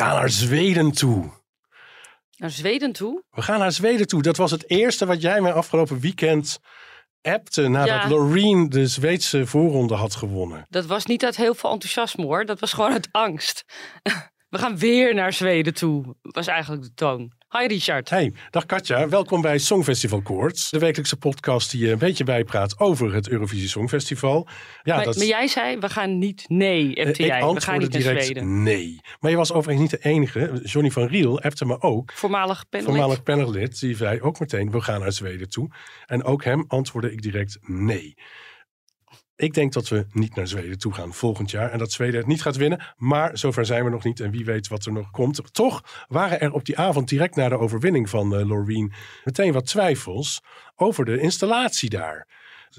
Gaan naar Zweden toe. Naar Zweden toe? We gaan naar Zweden toe. Dat was het eerste wat jij mij afgelopen weekend appte nadat Ja. Loreen de Zweedse voorronde had gewonnen. Dat was niet uit heel veel enthousiasme hoor. Dat was gewoon uit angst. We gaan weer naar Zweden toe. Was eigenlijk de toon. Hi Richard. Hey, dag Katja. Welkom bij Songfestival Koorts. De wekelijkse podcast die je een beetje bijpraat over het Eurovisie Songfestival. Ja, maar, dat maar jij zei, we gaan niet nee, eh, appte ik jij. We gaan antwoordde niet naar direct Zweden. nee. Maar je was overigens niet de enige. Johnny van Riel appte me ook. Voormalig panelist. Voormalig panellid, die zei ook meteen, we gaan naar Zweden toe. En ook hem antwoordde ik direct nee. Ik denk dat we niet naar Zweden toe gaan volgend jaar. En dat Zweden het niet gaat winnen. Maar zover zijn we nog niet. En wie weet wat er nog komt. Toch waren er op die avond direct na de overwinning van Loreen... meteen wat twijfels over de installatie daar.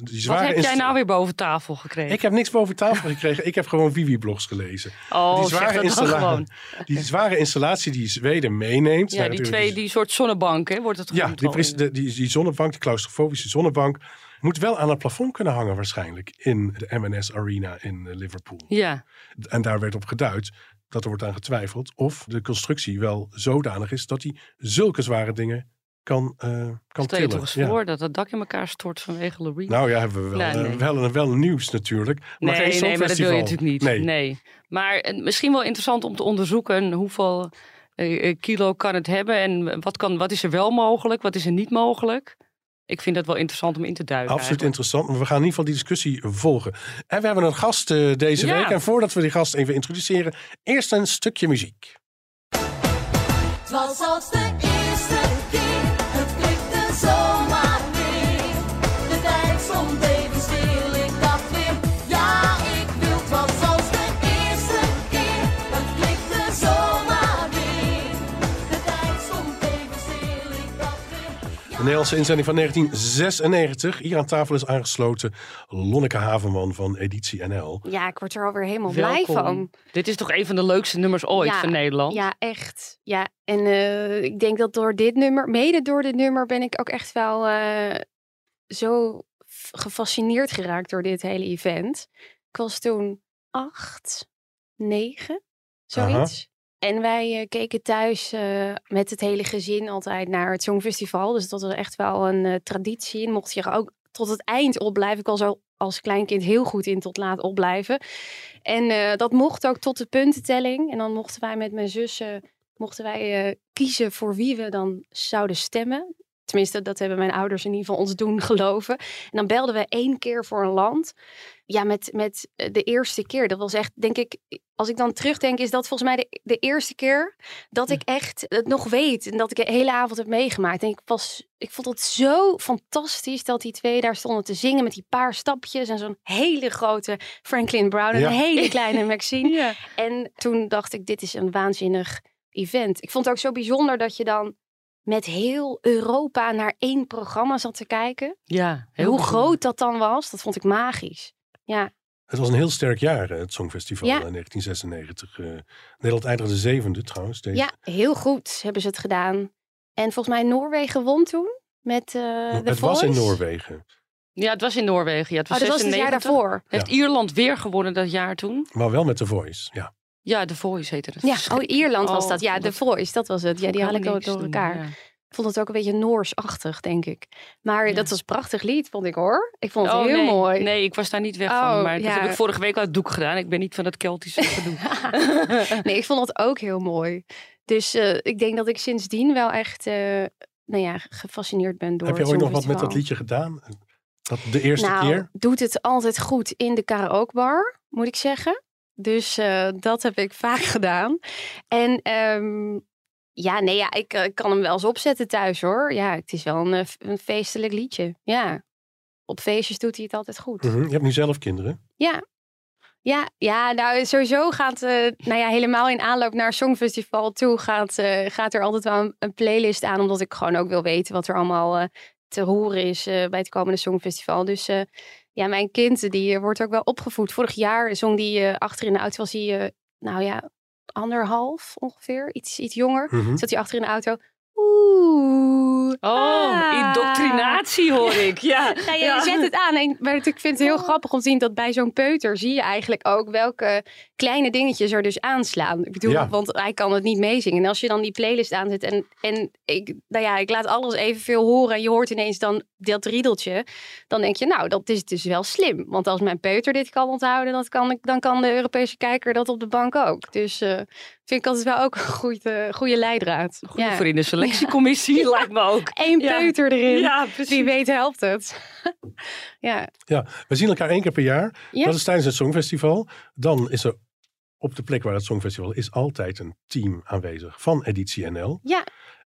Die Wat heb jij nou weer boven tafel gekregen? Ik heb niks boven tafel gekregen. Ik heb gewoon Vivi-blogs gelezen. oh, die, zware dat dan installa- gewoon. die zware installatie die Zweden meeneemt. Ja, naar die twee, die soort zonnebank, hè, wordt het ja, genoemd die, gewoon. pres- de, die, die zonnebank, die claustrofobische zonnebank, moet wel aan het plafond kunnen hangen waarschijnlijk in de M&S Arena in eh, Liverpool. Ja, En daar werd op geduid dat er wordt aan getwijfeld of de constructie wel zodanig is dat hij zulke zware dingen kan, eh kan stel je toch tillen. eens Ja. voor dat het dak in elkaar stort vanwege Loreen. Nou ja, hebben we wel, Nou, eh, nee. wel, wel nieuws natuurlijk. Maar nee, geen nee, maar dat wil je natuurlijk niet. Nee. Nee. Maar misschien wel interessant om te onderzoeken hoeveel kilo kan het hebben en wat, kan, wat is er wel mogelijk, wat is er niet mogelijk. Ik vind dat wel interessant om in te duiken. Absoluut eigenlijk. interessant. Maar we gaan in ieder geval die discussie volgen. En we hebben een gast eh, deze Ja. week. En voordat we die gast even introduceren, eerst een stukje muziek. Het was als de De Nederlandse inzending van 1996. Hier aan tafel is aangesloten Lonneke Havenman van Editie NL. Ja, ik word er alweer helemaal blij van. Dit is toch een van de leukste nummers ooit Ja, van Nederland? Ja, echt. Ja, en eh, ik denk dat door dit nummer, mede door dit nummer, ben ik ook echt wel eh, zo gefascineerd geraakt door dit hele event. Ik was toen acht, negen, zoiets. En wij eh, keken thuis eh, met het hele gezin altijd naar het Songfestival. Dus dat was echt wel een eh, traditie. En mocht je er ook tot het eind opblijven. Ik was al als kleinkind heel goed in tot laat opblijven. En dat mocht ook tot de puntentelling. En dan mochten wij met mijn zussen mochten wij, kiezen voor wie we dan zouden stemmen. Tenminste, dat hebben mijn ouders in ieder geval ons doen geloven. En dan belden we één keer voor een land. Ja, met, met eh, de eerste keer. Dat was echt, denk ik, als ik dan terugdenk, is dat volgens mij de, de eerste keer dat ik echt het nog weet. En dat ik de hele avond heb meegemaakt. En ik, was, ik vond het zo fantastisch dat die twee daar stonden te zingen met die paar stapjes. En zo'n hele grote Franklin Brown en Ja. een hele kleine Maxine. Ja. En toen dacht ik, dit is een waanzinnig event. Ik vond het ook zo bijzonder dat je dan met heel Europa naar één programma zat te kijken. Ja, Hoe heel groot dat dan was, dat vond ik magisch. Ja, Het was een heel sterk jaar, het Songfestival Ja. in 1996. Eh, Nederland eindigde zevende trouwens. Deze. ja, heel goed hebben ze het gedaan. En volgens mij Noorwegen won toen met eh The het was in Voice. Noorwegen. Ja, het was in Noorwegen. Ja, het Oh, was dat was het jaar 96. daarvoor. Heeft Ierland weer gewonnen dat jaar toen? Maar wel met The Voice, ja. Ja, The Voice heette het. Ja, oh. Ierland was Oh, dat. Ja, The het- Voice, dat was het. Ja, die haal ik ook door elkaar. ja. Ik vond het ook een beetje Noorsachtig, denk ik. Maar Ja. dat was een prachtig lied, vond ik hoor. Ik vond het Oh, heel nee. mooi. Nee, ik was daar niet weg Oh, van. Maar dat heb ik vorige week al het doek gedaan. Ik ben niet van het Keltische gedoe. nee, ik vond het ook heel mooi. Dus eh, ik denk dat ik sindsdien wel echt eh, nou ja, gefascineerd ben door Heb je ooit nog wat met dat liedje gedaan? Dat de eerste nou, keer? doet het altijd goed in de karaokebar, moet ik zeggen. Dus eh, dat heb ik vaak gedaan. En ehm, ja, nee, ja, ik, eh, ik kan hem wel eens opzetten thuis hoor. Ja, het is wel een, eh, een feestelijk liedje. Ja, op feestjes doet hij het altijd goed. Mhm. Je hebt nu zelf kinderen. Ja. Ja, ja, nou sowieso gaat, eh, nou ja, helemaal in aanloop naar Songfestival toe gaat, gaat er altijd wel een, een playlist aan. Omdat ik gewoon ook wil weten wat er allemaal te horen is bij het komende Songfestival. Dus ja, mijn kind die eh, wordt ook wel opgevoed. Vorig jaar zong die eh, achter in de auto, was hij, eh, nou ja, anderhalf ongeveer, iets, iets jonger. Mhm. Zat hij achter in de auto. Oeh. Oh, ah. indoctrinatie hoor ik. Ja. Nou, je Ja. zet het aan. En, maar ik vind het heel grappig om te zien dat bij zo'n peuter zie je eigenlijk ook welke kleine dingetjes er dus aanslaan. Ik bedoel, Ja. want hij kan het niet meezingen. En als je dan die playlist aanzet en, en ik, nou ja, ik laat alles evenveel horen en je hoort ineens dan dat riedeltje, dan denk je, nou, dat is dus wel slim. Want als mijn peuter dit kan onthouden, dat kan ik, dan kan de Europese kijker dat op de bank ook. Dus eh, vind ik altijd wel ook een goede, goede leidraad. Goed Ja. voor in de selectiecommissie lijkt me ook. Eén Ja. peuter erin. Ja, Wie precies. weet helpt het. ja. Ja, we zien elkaar één keer per jaar. Ja. Dat is tijdens het Songfestival. Dan is er op de plek waar het Songfestival is altijd een team aanwezig van Editie NL. Ja.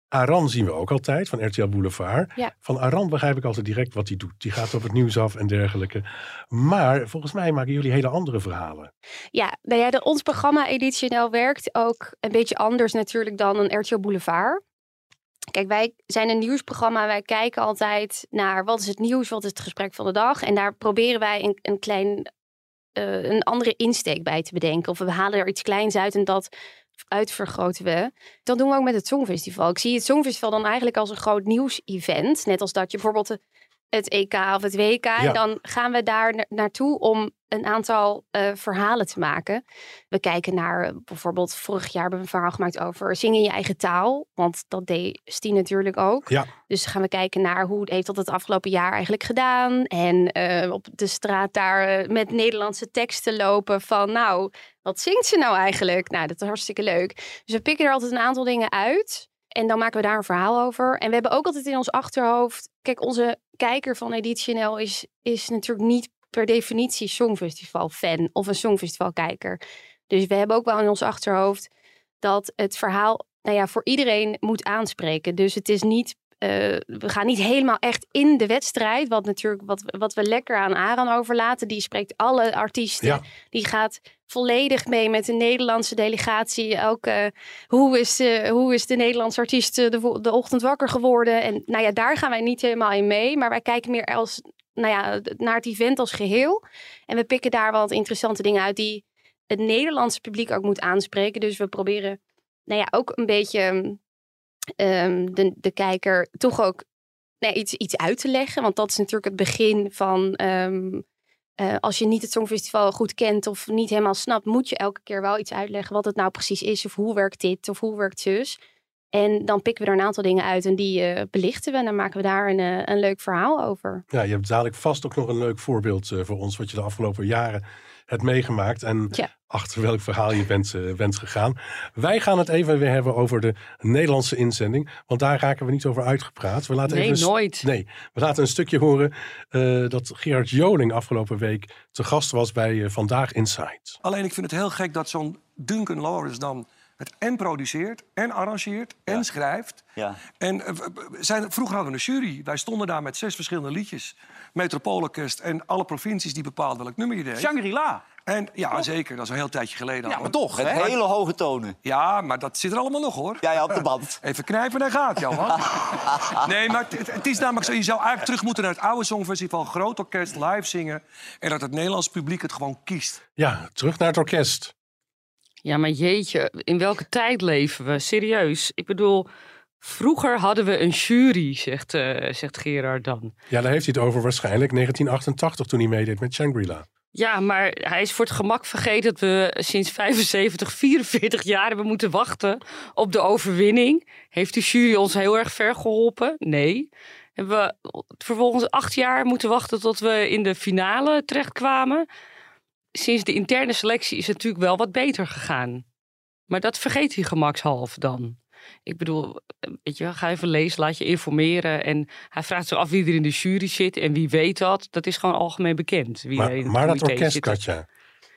Aran zien we ook altijd van RTL Boulevard. Ja. Van Aran begrijp ik altijd direct wat hij doet. Die gaat op het nieuws af en dergelijke. Maar volgens mij maken jullie hele andere verhalen. Ja, nou ja, de, ons programma Editie NL werkt ook een beetje anders natuurlijk dan een RTL Boulevard. Kijk, wij zijn een nieuwsprogramma. Wij kijken altijd naar wat is het nieuws, wat is het gesprek van de dag. En daar proberen wij een, een klein, eh, een andere insteek bij te bedenken. Of we halen er iets kleins uit en dat uitvergroten we. Dat doen we ook met het Songfestival. Ik zie het Songfestival dan eigenlijk als een groot nieuws-event. Net als dat je bijvoorbeeld het EK of het WK. Ja. Dan gaan we daar na- naartoe om een aantal eh, verhalen te maken. We kijken naar eh, bijvoorbeeld vorig jaar hebben we een verhaal gemaakt over zingen in je eigen taal. Want dat deed Stien natuurlijk ook. Ja. Dus gaan we kijken naar hoe heeft dat het afgelopen jaar eigenlijk gedaan. En eh, op de straat daar met Nederlandse teksten lopen van nou, wat zingt ze nou eigenlijk? Nou, dat is hartstikke leuk. Dus we pikken er altijd een aantal dingen uit. En dan maken we daar een verhaal over. En we hebben ook altijd in ons achterhoofd. Kijk, onze kijker van Editie NL is, is natuurlijk niet per definitie Songfestival-fan of een Songfestival-kijker. Dus we hebben ook wel in ons achterhoofd dat het verhaal nou ja, voor iedereen moet aanspreken. Dus het is niet. Eh, we gaan niet helemaal echt in de wedstrijd. Wat natuurlijk wat, wat we lekker aan Aran overlaten. Die spreekt alle artiesten. Ja. Die gaat volledig mee met de Nederlandse delegatie. Ook hoe, is, hoe is de Nederlandse artiest eh, de, de ochtend wakker geworden? En nou ja, daar gaan wij niet helemaal in mee. Maar wij kijken meer als, nou ja, naar het event als geheel. En we pikken daar wat interessante dingen uit die het Nederlandse publiek ook moet aanspreken. Dus we proberen nou ja, ook een beetje ehm, de, de kijker toch ook nou, iets, iets uit te leggen. Want dat is natuurlijk het begin van. ehm, eh, als je niet het Songfestival goed kent of niet helemaal snapt, moet je elke keer wel iets uitleggen wat het nou precies is. Of hoe werkt dit of hoe werkt zus. En dan pikken we er een aantal dingen uit en die eh, belichten we. En dan maken we daar een, eh, een leuk verhaal over. Ja, je hebt dadelijk vast ook nog een leuk voorbeeld voor ons. Wat je de afgelopen jaren hebt meegemaakt. En Ja. achter welk verhaal je bent, eh, bent gegaan. Wij gaan het even weer hebben over de Nederlandse inzending. Want daar raken we niet over uitgepraat. We laten Nee, even een nooit. Nee, we laten een stukje horen eh, dat Gerard Joling afgelopen week te gast was bij eh, Vandaag Inside. Alleen ik vind het heel gek dat zo'n Duncan Lawrence dan het en produceert en arrangeert en schrijft. Ja. En eh, zijn, vroeger hadden we een jury. Wij stonden daar met zes verschillende liedjes. Metropoolorkest en alle provincies die bepaalden welk nummer je deed. Shangri-La. En ja, zeker. Dat is een heel tijdje geleden. Ja, al. maar toch, Met hele hoge tonen. Ja, maar dat zit er allemaal nog, hoor. Ja, ja, op de band. Even knijpen en gaat, Johan. nee, maar het, het is namelijk zo. Je zou eigenlijk terug moeten naar het oude Songfestival. Groot orkest, live zingen. En dat het Nederlands publiek het gewoon kiest. Ja, terug naar het orkest. Ja, maar jeetje, in welke tijd leven we? Serieus. Ik bedoel, vroeger hadden we een jury, zegt, eh, zegt Gerard dan. Ja, daar heeft hij het over waarschijnlijk 1988 toen hij meedeed met Shangri-La. Ja, maar hij is voor het gemak vergeten dat we sinds 75, 44 jaar hebben moeten wachten op de overwinning. Heeft de jury ons heel erg ver geholpen? Nee. Hebben we vervolgens acht jaar moeten wachten tot we in de finale terechtkwamen? Sinds de interne selectie is het natuurlijk wel wat beter gegaan. Maar dat vergeet hij gemakshalve dan. Ik bedoel, weet je, ga even lezen, laat je informeren. En hij vraagt zich af wie er in de jury zit en wie weet dat. Dat is gewoon algemeen bekend. Wie er in Maar, het maar dat orkest, zit. Katja.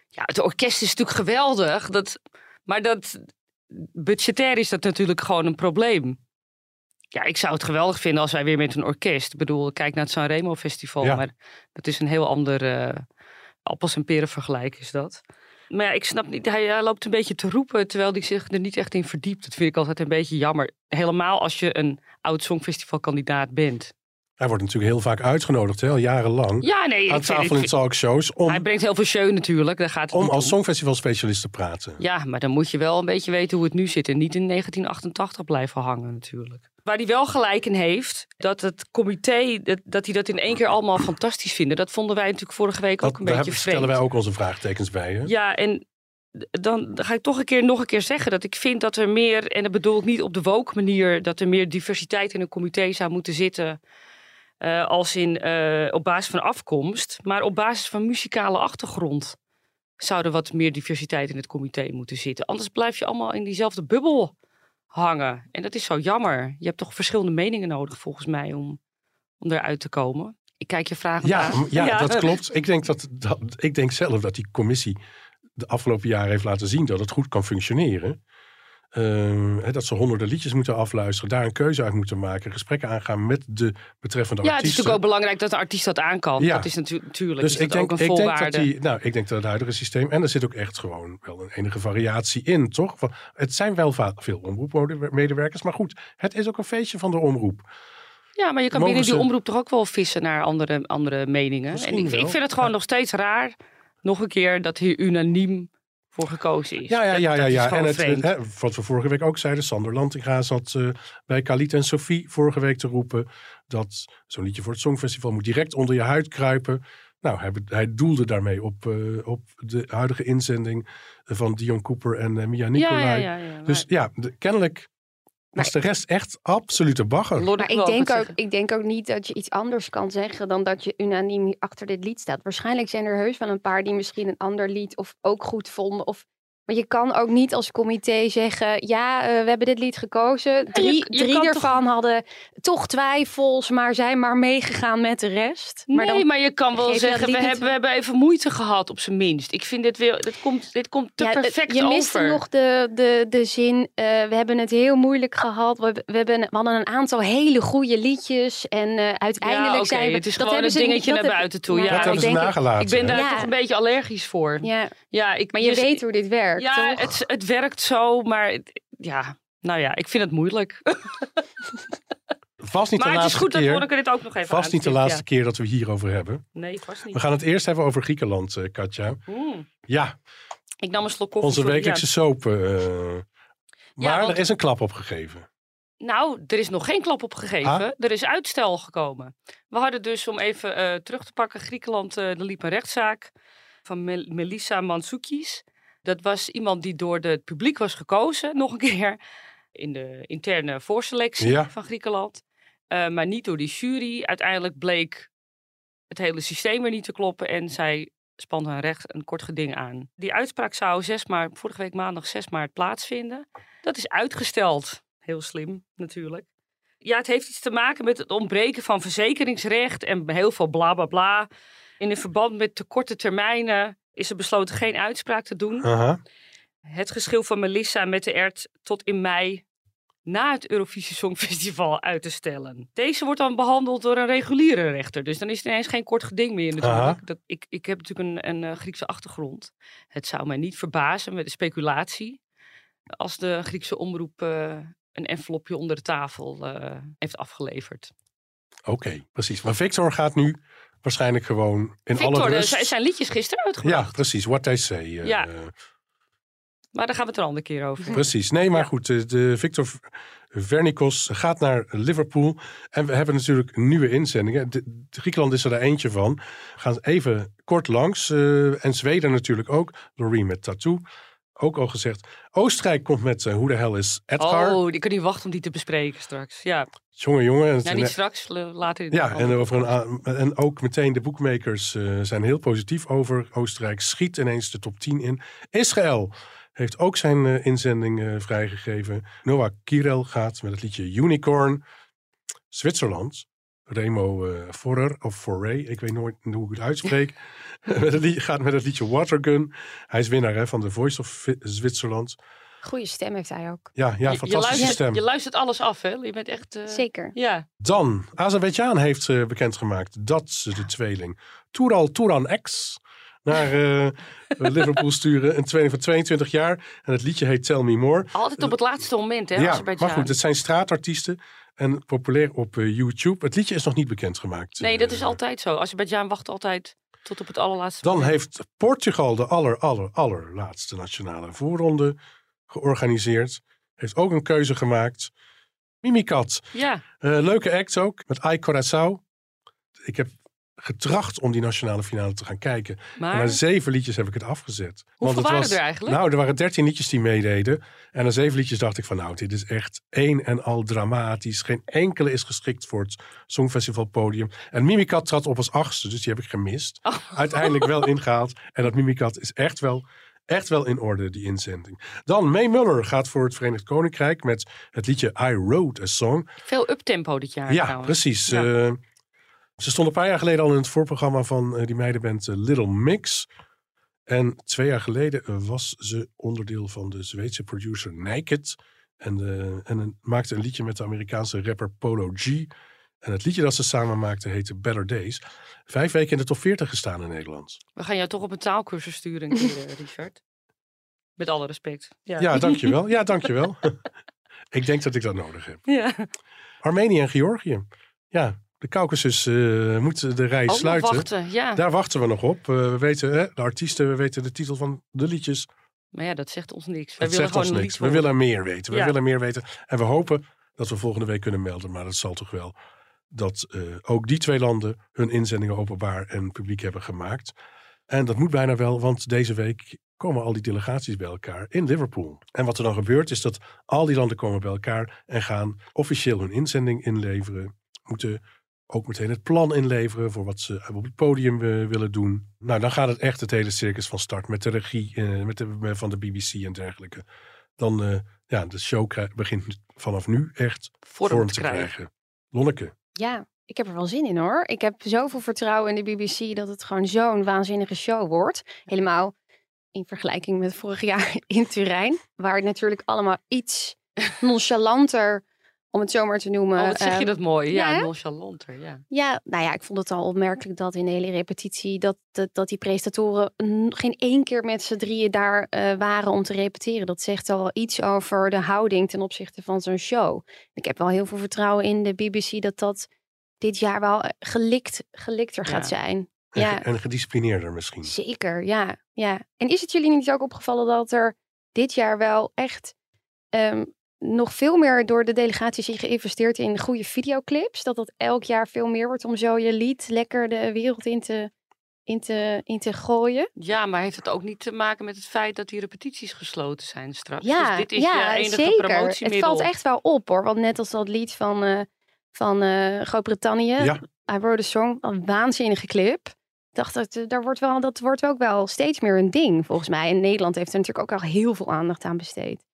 Ja, het orkest is natuurlijk geweldig. Dat, maar dat, budgetair is dat natuurlijk gewoon een probleem. Ja, ik zou het geweldig vinden als wij weer met een orkest. Ik bedoel, kijk naar het Sanremo Festival. Ja. Maar dat is een heel ander eh, appels en peren vergelijk is dat. Maar ja, ik snap niet. Hij, hij loopt een beetje te roepen terwijl hij zich er niet echt in verdiept. Dat vind ik altijd een beetje jammer. Helemaal als je een oud songfestivalkandidaat bent. Hij wordt natuurlijk heel vaak uitgenodigd, hè, al jarenlang. Ja, nee. aan tafel in talkshows. Om, hij brengt heel veel show natuurlijk. Daar gaat het om als songfestivalspecialist te praten. Ja, maar dan moet je wel een beetje weten hoe het nu zit. En niet in 1988 blijven hangen natuurlijk. Waar hij wel gelijk in heeft, dat het comité, dat, dat hij dat in één keer allemaal fantastisch vinden. Dat vonden wij natuurlijk vorige week Dat, ook een daar beetje hebben- stellen vreemd. wij ook onze vraagtekens bij. Hè? Ja, en dan ga ik toch een keer nog een keer zeggen dat ik vind dat er meer, en dat bedoel ik niet op de woke manier, dat er meer diversiteit in een comité zou moeten zitten. eh, als in eh, op basis van afkomst, maar op basis van muzikale achtergrond zou er wat meer diversiteit in het comité moeten zitten. Anders blijf je allemaal in diezelfde bubbel hangen. En dat is zo jammer. Je hebt toch verschillende meningen nodig volgens mij om, om eruit te komen. Ik kijk je vragen Ja, aan. m- ja, dat klopt. Ik denk, dat, dat, ik denk zelf dat die commissie de afgelopen jaren heeft laten zien dat het goed kan functioneren. Ehm, dat ze honderden liedjes moeten afluisteren, daar een keuze uit moeten maken, gesprekken aangaan met de betreffende Ja, het is natuurlijk ook belangrijk dat de artiest dat aan kan. Ja. Dat is natu- natuurlijk dus is ik denk, ook een ik denk voorwaarde. dat die, nou, ik denk dat het huidige systeem, en er zit ook echt gewoon wel een enige variatie in, toch? Want Het zijn wel veel omroepmedewerkers, maar goed, het is ook een feestje van de omroep. Ja, maar je kan Mogen binnen die omroep toch ook wel vissen naar andere, andere meningen. En ik, vind het gewoon Ja. nog steeds raar, nog een keer, dat hier unaniem voor gekozen is. Ja, ja, ja, ja. ja. En het, hè, wat we vorige week ook zeiden, Sander Lantinga zat eh, bij Khalid en Sophie vorige week te roepen dat zo'n liedje voor het Songfestival moet direct onder je huid kruipen. Nou, hij, hij doelde daarmee op, eh, op de huidige inzending van Dion Cooper en eh, Mia Nicolai. ja, ja, ja. Dus ja, de- kennelijk was de rest echt absolute bagger. Maar ik denk, ook, ik denk ook niet dat je iets anders kan zeggen dan dat je unaniem achter dit lied staat. Waarschijnlijk zijn er heus wel een paar die misschien een ander lied of ook goed vonden. Of, maar je kan ook niet als comité zeggen, ja, eh, we hebben dit lied gekozen. Drie, je drie toch- ervan hadden toch twijfels, maar zijn maar meegegaan met de rest. Maar nee, dan, maar je kan wel je zeggen, we hebben, we hebben even moeite gehad op zijn minst. Ik vind dit weer, dit komt, dit komt te Ja, perfect je over. miste nog de, de, de zin, eh, we hebben het heel moeilijk gehad. We, we, hebben, we hadden een aantal hele goede liedjes. En eh, uiteindelijk ja, zijn we... het is dat gewoon hebben een dingetje naar buiten toe. Ja, dat ik hebben ze denk- nagelaten. Ik ben daar Ja. toch een beetje allergisch voor. Ja, Ja, ik, maar je dus- weet hoe dit werkt, Ja, toch? het, het werkt zo, maar het- ja, nou ja, ik vind het moeilijk. Vast niet maar de het is laatste goed dat keer. Dit ook nog even Vast niet de laatste ja. keer dat we hierover hebben. Nee, vast niet. We gaan het eerst hebben over Griekenland, eh, Katja. Mm. Ja, Ik nam een slok koffie. onze wekelijkse ja. soap. eh, maar want- er is een klap opgegeven. Nou, er is nog geen klap op gegeven. Ah? Er is uitstel gekomen. We hadden dus, om even eh, terug te pakken, Griekenland, eh er liep een rechtszaak van Mel- Melissa Mansoukis. Dat was iemand die door het publiek was gekozen, nog een keer, in de interne voorselectie Ja. van Griekenland. Eh, maar niet door die jury. Uiteindelijk bleek het hele systeem weer niet te kloppen en zij spande een, recht, een kort geding aan. Die uitspraak zou 6 maart, vorige week maandag 6 maart plaatsvinden. Dat is uitgesteld. Heel slim, natuurlijk. Ja, het heeft iets te maken met het ontbreken van verzekeringsrecht en heel veel bla bla bla. In een verband met te korte termijnen is er besloten geen uitspraak te doen. Het geschil van Melissa met de ERT tot in mei na het Eurovisie Songfestival uit te stellen. Deze wordt dan behandeld door een reguliere rechter. Dus dan is het ineens geen kort geding meer natuurlijk. Dat, ik, ik heb natuurlijk een, een eh, Griekse achtergrond. Het zou mij niet verbazen met de speculatie... als de Griekse omroep eh, een envelopje onder de tafel eh, heeft afgeleverd. Oké, precies. Maar Victor gaat nu waarschijnlijk gewoon in alle Victor, rust... zijn liedjes gisteren uitgebracht. Ja, precies. What they say. eh, Ja. eh, Maar daar gaan we het een andere keer over. precies. Nee, maar goed. De, de Victor Vernikos gaat naar Liverpool. En we hebben natuurlijk nieuwe inzendingen. De, de Griekenland is er daar eentje van. We gaan even kort langs. eh, en Zweden natuurlijk ook. Loreen met Tattoo. Ook al gezegd. Oostenrijk komt met uh, Hoe de hell is Edgar. Oh, ik kan niet wachten om die te bespreken straks. Ja, Jongen, jongen. Niet straks, later Ja, en, over een, en ook meteen de boekmakers eh, zijn heel positief over. Oostenrijk schiet ineens de top 10 in. Israël heeft ook zijn eh, inzending eh, vrijgegeven. Noah Kirel gaat met het liedje Unicorn. Zwitserland Remo eh Forrer, of Foray, ik weet nooit hoe ik het uitspreek. met het lied, gaat met het liedje Watergun. Hij is winnaar hè, van de Voice of Zwitserland. Goede stem heeft hij ook. Ja, ja Je- je, fantastische luistert, stem. je luistert alles af, hè? Je bent echt... eh, Zeker. Ja. Dan, Azerbeidzjan heeft eh, bekendgemaakt dat ze de tweeling Toural Touran X naar eh, Liverpool sturen. Een tweeling van 22 jaar. En het liedje heet Tell Me More. Altijd op het laatste moment, hè? ja, maar goed, het zijn straatartiesten en populair op eh, YouTube. Het liedje is nog niet bekendgemaakt. Nee, dat is Eh, altijd zo. Azerbeidzjan wacht altijd tot op het allerlaatste Dan moment. heeft Portugal de aller, aller, allerlaatste nationale voorronde georganiseerd. Heeft ook een keuze gemaakt. Mimikat. Ja, Eh, leuke act ook, met Ai Corazao. Ik heb getracht om die nationale finale te gaan kijken. En na maar... zeven liedjes heb ik het afgezet. Hoeveel het waren was, er eigenlijk? Nou, er waren dertien liedjes die meededen. En na zeven liedjes dacht ik van nou, dit is echt één en al dramatisch. Geen enkele is geschikt voor het Songfestival podium. En Mimikat trad op als achtste, dus die heb ik gemist. Oh. Uiteindelijk wel ingehaald. En dat Mimikat is echt wel, echt wel in orde, die inzending. Dan May Muller gaat voor het Verenigd Koninkrijk met het liedje I Wrote a Song. Veel uptempo dit jaar Ja, trouwens. precies. Ja. Eh, ze stond een paar jaar geleden al in het voorprogramma van eh, die meidenband eh, Little Mix. En twee jaar geleden eh, was ze onderdeel van de Zweedse producer Naked. En, en een- maakte een liedje met de Amerikaanse rapper Polo G. En het liedje dat ze samen maakten heette Better Days. Vijf weken in de top 40 gestaan in Nederland. We gaan jou toch op een taalkursus sturen, Richard. Met alle respect. Ja. Ja, dankjewel. Ja, dankjewel. ik denk dat ik dat nodig heb. Ja. Armenië en Georgië. Ja, de Caucasus eh moet de Ook nog sluiten. wachten, ja. Daar wachten we nog op. Eh, we weten hè, de artiesten, we weten de titel van de liedjes. Maar ja, dat zegt ons niks. Dat willen zegt gewoon niks. We willen meer weten. We willen meer weten. En we hopen dat we volgende week kunnen melden. Maar dat zal toch wel dat eh, ook die twee landen hun inzendingen openbaar en publiek hebben gemaakt. En dat moet bijna wel, want deze week komen al die delegaties bij elkaar in Liverpool. En wat er dan gebeurt is dat al die landen komen bij elkaar en gaan officieel hun inzending inleveren. Moeten ook meteen het plan inleveren voor wat ze op het podium eh, willen doen. Nou, dan gaat het echt het hele circus van start met de regie eh, met de, met- van de BBC en dergelijke. Dan, eh, ja, de show begint vanaf nu echt Vorm vorm, te te krijgen. krijgen. Lonneke. Ja, ik heb er wel zin in hoor. Ik heb zoveel vertrouwen in de BBC dat het gewoon zo'n waanzinnige show wordt. Helemaal in vergelijking met vorig jaar in Turijn. Waar het natuurlijk allemaal iets nonchalanter, om het zo maar te noemen. Oh, wat zeg je ehm, dat mooi. Ja, ja, nonchalanter, ja. Ja, nou ja, ik vond het al opmerkelijk dat in de hele repetitie dat, dat, dat die presentatoren n- geen één keer met z'n drieën daar eh, waren om te repeteren. Dat zegt al wel iets over de houding ten opzichte van zo'n show. Ik heb wel heel veel vertrouwen in de BBC dat dat dit jaar wel eh, gelikt, gelikter Ja. gaat zijn. En, Ja. en gedisciplineerder misschien. Zeker, ja, ja. En is het jullie niet ook opgevallen dat er dit jaar wel echt ehm, nog veel meer door de delegaties geïnvesteerd in goede videoclips? Dat dat elk jaar veel meer wordt om zo je lied lekker de wereld in te, in te, in te gooien? Ja, maar heeft het ook niet te maken met het feit dat die repetities gesloten zijn straks? Ja, dus dit is ja je enige zeker. Het valt echt wel op hoor. Want net als dat lied van, eh, van eh, Groot-Brittannië, Ja. I Wrote a Song, een waanzinnige clip. Ik dacht, dat, eh, daar wordt wel, dat wordt ook wel steeds meer een ding volgens mij. En Nederland heeft er natuurlijk ook al heel veel aandacht aan besteed.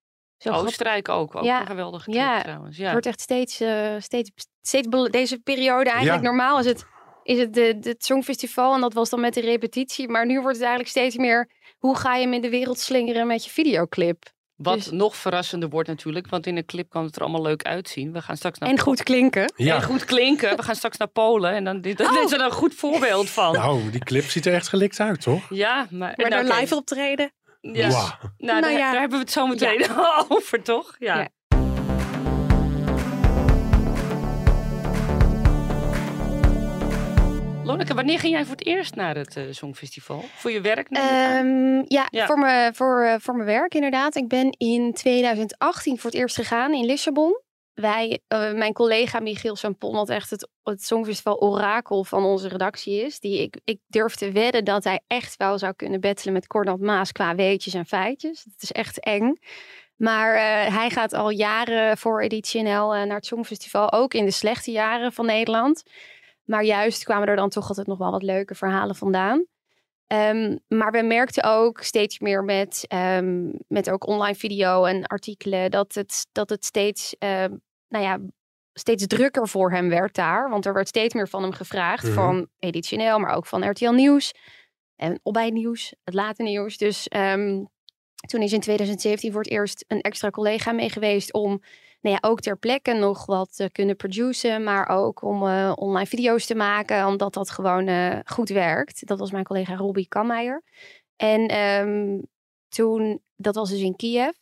Zo. Oostenrijk ook. Ook Ja, een geweldige ja. trouwens. Ja. Het wordt echt steeds, eh, steeds, steeds deze periode eigenlijk Ja. normaal is het, is het de, de, het Songfestival en dat was dan met de repetitie. Maar nu wordt het eigenlijk steeds meer, hoe ga je hem in de wereld slingeren met je videoclip? Wat dus- nog verrassender wordt natuurlijk, want in een clip kan het er allemaal leuk uitzien. We gaan straks naar En goed klinken. Ja, En goed klinken. We gaan straks naar Polen en dan dit, dit Oh. is er een goed voorbeeld van. nou, die clip ziet er echt gelikt uit, toch? Ja, maar, Maar nou, daar live optreden. Ja. Wauw. Nou, daar, Nou ja. daar hebben we het zo meteen over, toch? Ja. Ja. Lonneke, wanneer ging jij voor het eerst naar het eh, Songfestival? Voor je werk? Ehm, ja, Ja. Voor, me, voor, eh, voor mijn werk inderdaad. Ik ben in 2018 voor het eerst gegaan in Lissabon. Wij, eh, mijn collega Michiel Sampon, wat echt het, het Songfestival orakel van onze redactie is. Die ik, ik durf te wedden dat hij echt wel zou kunnen battelen met Cornald Maas qua weetjes en feitjes. Het is echt eng. Maar eh, hij gaat al jaren voor Editie NL eh, naar het Songfestival. Ook in de slechte jaren van Nederland. Maar juist kwamen er dan toch altijd nog wel wat leuke verhalen vandaan. Ehm, maar we merkten ook steeds meer met, ehm, met ook online video en artikelen dat het, dat het steeds, ehm, nou ja, steeds drukker voor hem werd daar. Want er werd steeds meer van hem gevraagd. Mhm. Van Editioneel, maar ook van RTL Nieuws. En Opbij Nieuws, het late nieuws. Dus toen is in 2017 voor het eerst een extra collega mee geweest om nou ja, ook ter plekke nog wat te kunnen produceren, maar ook om eh, online video's te maken, omdat dat gewoon eh, goed werkt. Dat was mijn collega Robbie Kammeijer. En ehm, toen, dat was dus in Kiev.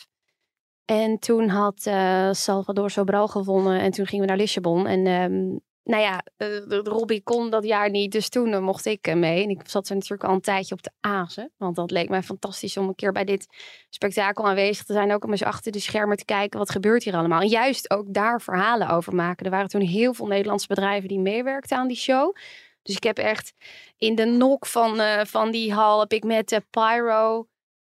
En toen had eh, Salvador Sobral gewonnen en toen gingen we naar Lissabon. En ehm, nou ja, de Robbie kon dat jaar niet, dus toen eh, mocht ik eh, mee. En ik zat er natuurlijk al een tijdje op de azen. Want dat leek mij fantastisch om een keer bij dit spektakel aanwezig te zijn. Ook om eens achter de schermen te kijken, wat gebeurt hier allemaal. En juist ook daar verhalen over maken. Er waren toen heel veel Nederlandse bedrijven die meewerkten aan die show. Dus ik heb echt in de nok van, van die hal heb ik met pyro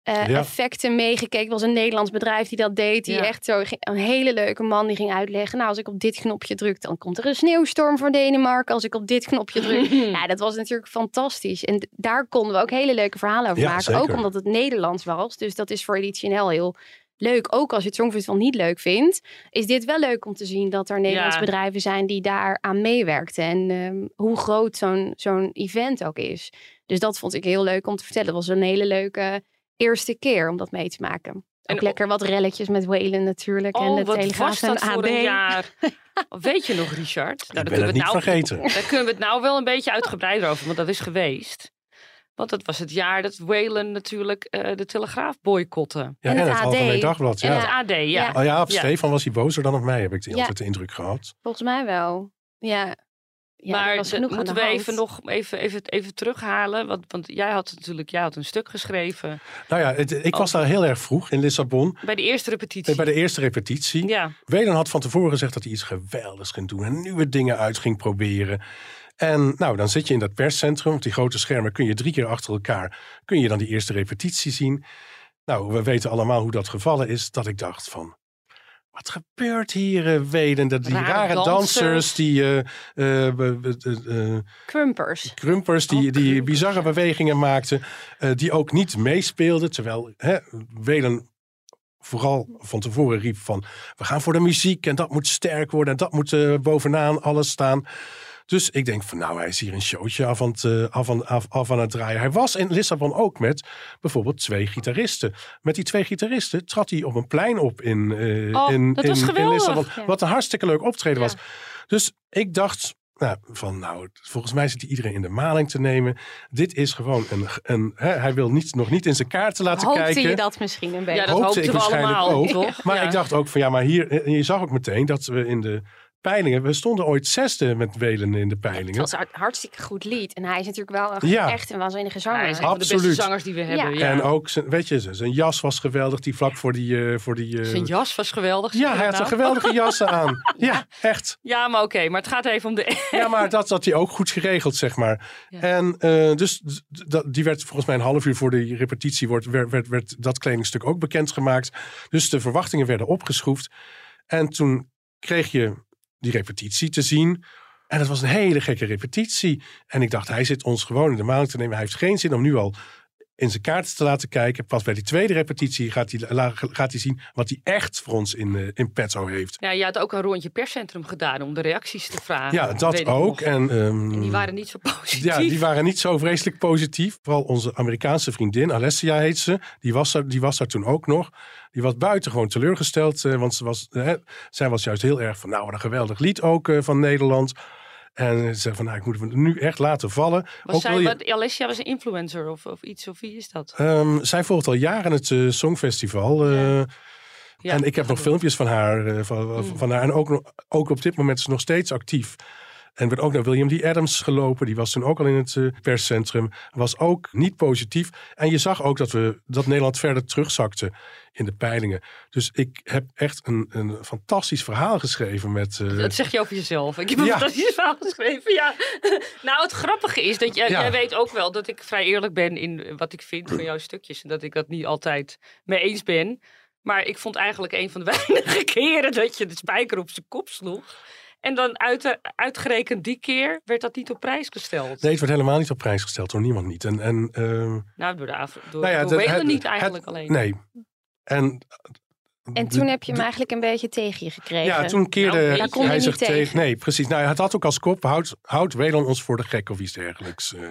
eh, Ja. effecten meegekeken. Het was een Nederlands bedrijf die dat deed. Die Ja. echt zo een hele leuke man die ging uitleggen. Nou, als ik op dit knopje druk, dan komt er een sneeuwstorm voor Denemarken. Als ik op dit knopje druk. ja, dat was natuurlijk fantastisch. En daar konden we ook hele leuke verhalen over Ja, maken. zeker. Ook omdat het Nederlands was. Dus dat is voor Editie NL heel leuk. Ook als je het Songfestival niet leuk vindt, is dit wel leuk om te zien dat er Nederlandse Ja. bedrijven zijn die daar aan meewerkten. En ehm, hoe groot zo'n zo'n event ook is. Dus dat vond ik heel leuk om te vertellen. Het was een hele leuke eerste keer om dat mee te maken. Ook En- lekker wat relletjes met Whalen natuurlijk. en Oh, de wat Telegraaf was en AD. een jaar? Weet je nog, Richard? Ik daar ben het niet nou, vergeten. Daar kunnen we het nou wel een beetje uitgebreider over, want dat is geweest. Want dat was het jaar dat Whalen natuurlijk eh, de Telegraaf boycotte. Ja, En en het het AD. Algemeen Dagblad. En Ja. het AD, ja. Ja. Oh ja, op Ja. Stefan was hij bozer dan op mij, heb ik de, Ja. altijd de indruk gehad. Volgens mij wel. Ja. Ja maar moeten we hand. even nog even, even, even terughalen? Want, want jij had natuurlijk jij had een stuk geschreven Nou ja, het- ik was daar heel erg vroeg in Lissabon. bij de eerste repetitie. Bij de eerste repetitie. Ja, Welen had van tevoren gezegd dat hij iets geweldigs ging doen. En nieuwe dingen uit ging proberen. En nou, dan zit je in dat perscentrum. Op die grote schermen kun je drie keer achter elkaar... kun je dan die eerste repetitie zien. Nou, we weten allemaal hoe dat gevallen is. Dat ik dacht van... Wat gebeurt hier, eh, Welen? Dat die Rare rare, dansers. dansers, die be- eh, Krumpers. krumpers, die, Oh, die krumpers. bizarre bewegingen maakten. die ook niet meespeelden. Terwijl hè, Welen vooral van tevoren riep van... we gaan voor de muziek en dat moet sterk worden... en dat moet bovenaan alles staan. Dus ik denk van nou, hij is hier een showtje af aan, het, eh, af, aan, af, af aan het draaien. Hij was in Lissabon ook met bijvoorbeeld twee gitaristen. Met die twee gitaristen trad hij op een plein op in, eh, Oh, in, dat in, was in geweldig. Lissabon. Ja. Wat een hartstikke leuk optreden Ja. was. Dus ik dacht nou, van nou, volgens mij zit hij iedereen in de maling te nemen. Dit is gewoon een... een hè, hij wil niet, nog niet in zijn kaarten laten Hoopte kijken. je dat misschien een beetje? ja dat hoopte hoopten ik we waarschijnlijk allemaal, ook. toch? Maar Ja. ik dacht ook van ja, maar hier, en je zag ook meteen dat we in de peilingen, we stonden ooit zesde met Welen in de Het peilingen. was een hartstikke goed lied. En hij is natuurlijk wel een, Ja. echt een waanzinnige zanger. Hij is een van de beste Absoluut. zangers die we hebben. Ja. En ook, zijn, weet je, zijn- zijn jas was geweldig, die vlak voor die... eh, voor die eh, Zijn jas was geweldig. ja, hij had een nou? geweldige jas aan. Ja, echt. Ja, maar oké. maar het gaat even om de... Ja, maar dat had hij ook goed geregeld, zeg maar. Ja. En eh, dus die werd volgens mij een half uur voor de repetitie... Wordt, werd, werd, werd dat kledingstuk ook bekendgemaakt. Dus de verwachtingen werden opgeschroefd. En toen kreeg je die repetitie te zien... En het was een hele gekke repetitie. En ik dacht, hij zit ons gewoon in de maling te nemen. Hij heeft geen zin om nu al in zijn kaarten te laten kijken. Pas bij die tweede repetitie gaat hij, gaat hij zien wat hij echt voor ons in, eh, in petto heeft. Ja, je had ook een rondje perscentrum gedaan om de reacties te vragen. Ja, dat ook. En, ehm, En die waren niet zo positief. ja, die waren niet zo vreselijk positief. Vooral onze Amerikaanse vriendin, Alessia heet ze. Die was er, die was er toen ook nog. Die was buitengewoon teleurgesteld. eh, want ze was, eh, zij was juist heel erg van, nou, wat een geweldig lied ook eh, van Nederland. En ze zei van, nou, ik moet hem nu echt laten vallen. Was ook zij, je- wat, Alessia was een influencer of, of iets, of wie is dat? Ehm, zij volgt al jaren het eh, Songfestival. eh, Ja, en ik heb nog filmpjes van haar. eh, van, Mm. van haar. En ook, ook op dit moment is ze nog steeds actief. En werd ook naar William D. Adams gelopen. Die was toen ook al in het eh, perscentrum. Was ook niet positief. En je zag ook dat, we, dat Nederland verder terugzakte in de peilingen. Dus ik heb echt een, een fantastisch verhaal geschreven met... eh, Dat zeg je over jezelf. Ik heb een Ja. fantastisch verhaal geschreven. Ja. nou, het grappige is dat jij, Ja. jij weet ook wel dat ik vrij eerlijk ben in wat ik vind van jouw stukjes. En dat ik dat niet altijd mee eens ben. Maar ik vond eigenlijk een van de weinige keren dat je de spijker op zijn kop sloeg. En dan uit, uitgerekend die keer werd dat niet op prijs gesteld. Nee, het werd helemaal niet op prijs gesteld door niemand niet. En, en, ehm, Nou, door, de, Af- door, nou ja, door het- niet eigenlijk het- alleen. Nee. En En toen heb je hem eigenlijk een beetje tegen je gekregen. Ja, toen keerde Nou, daar kon je hij niet zich tegen. tegen. Nee, precies. Nou, het had ook als kop, houdt houd Welan ons voor de gek of iets dergelijks. eh.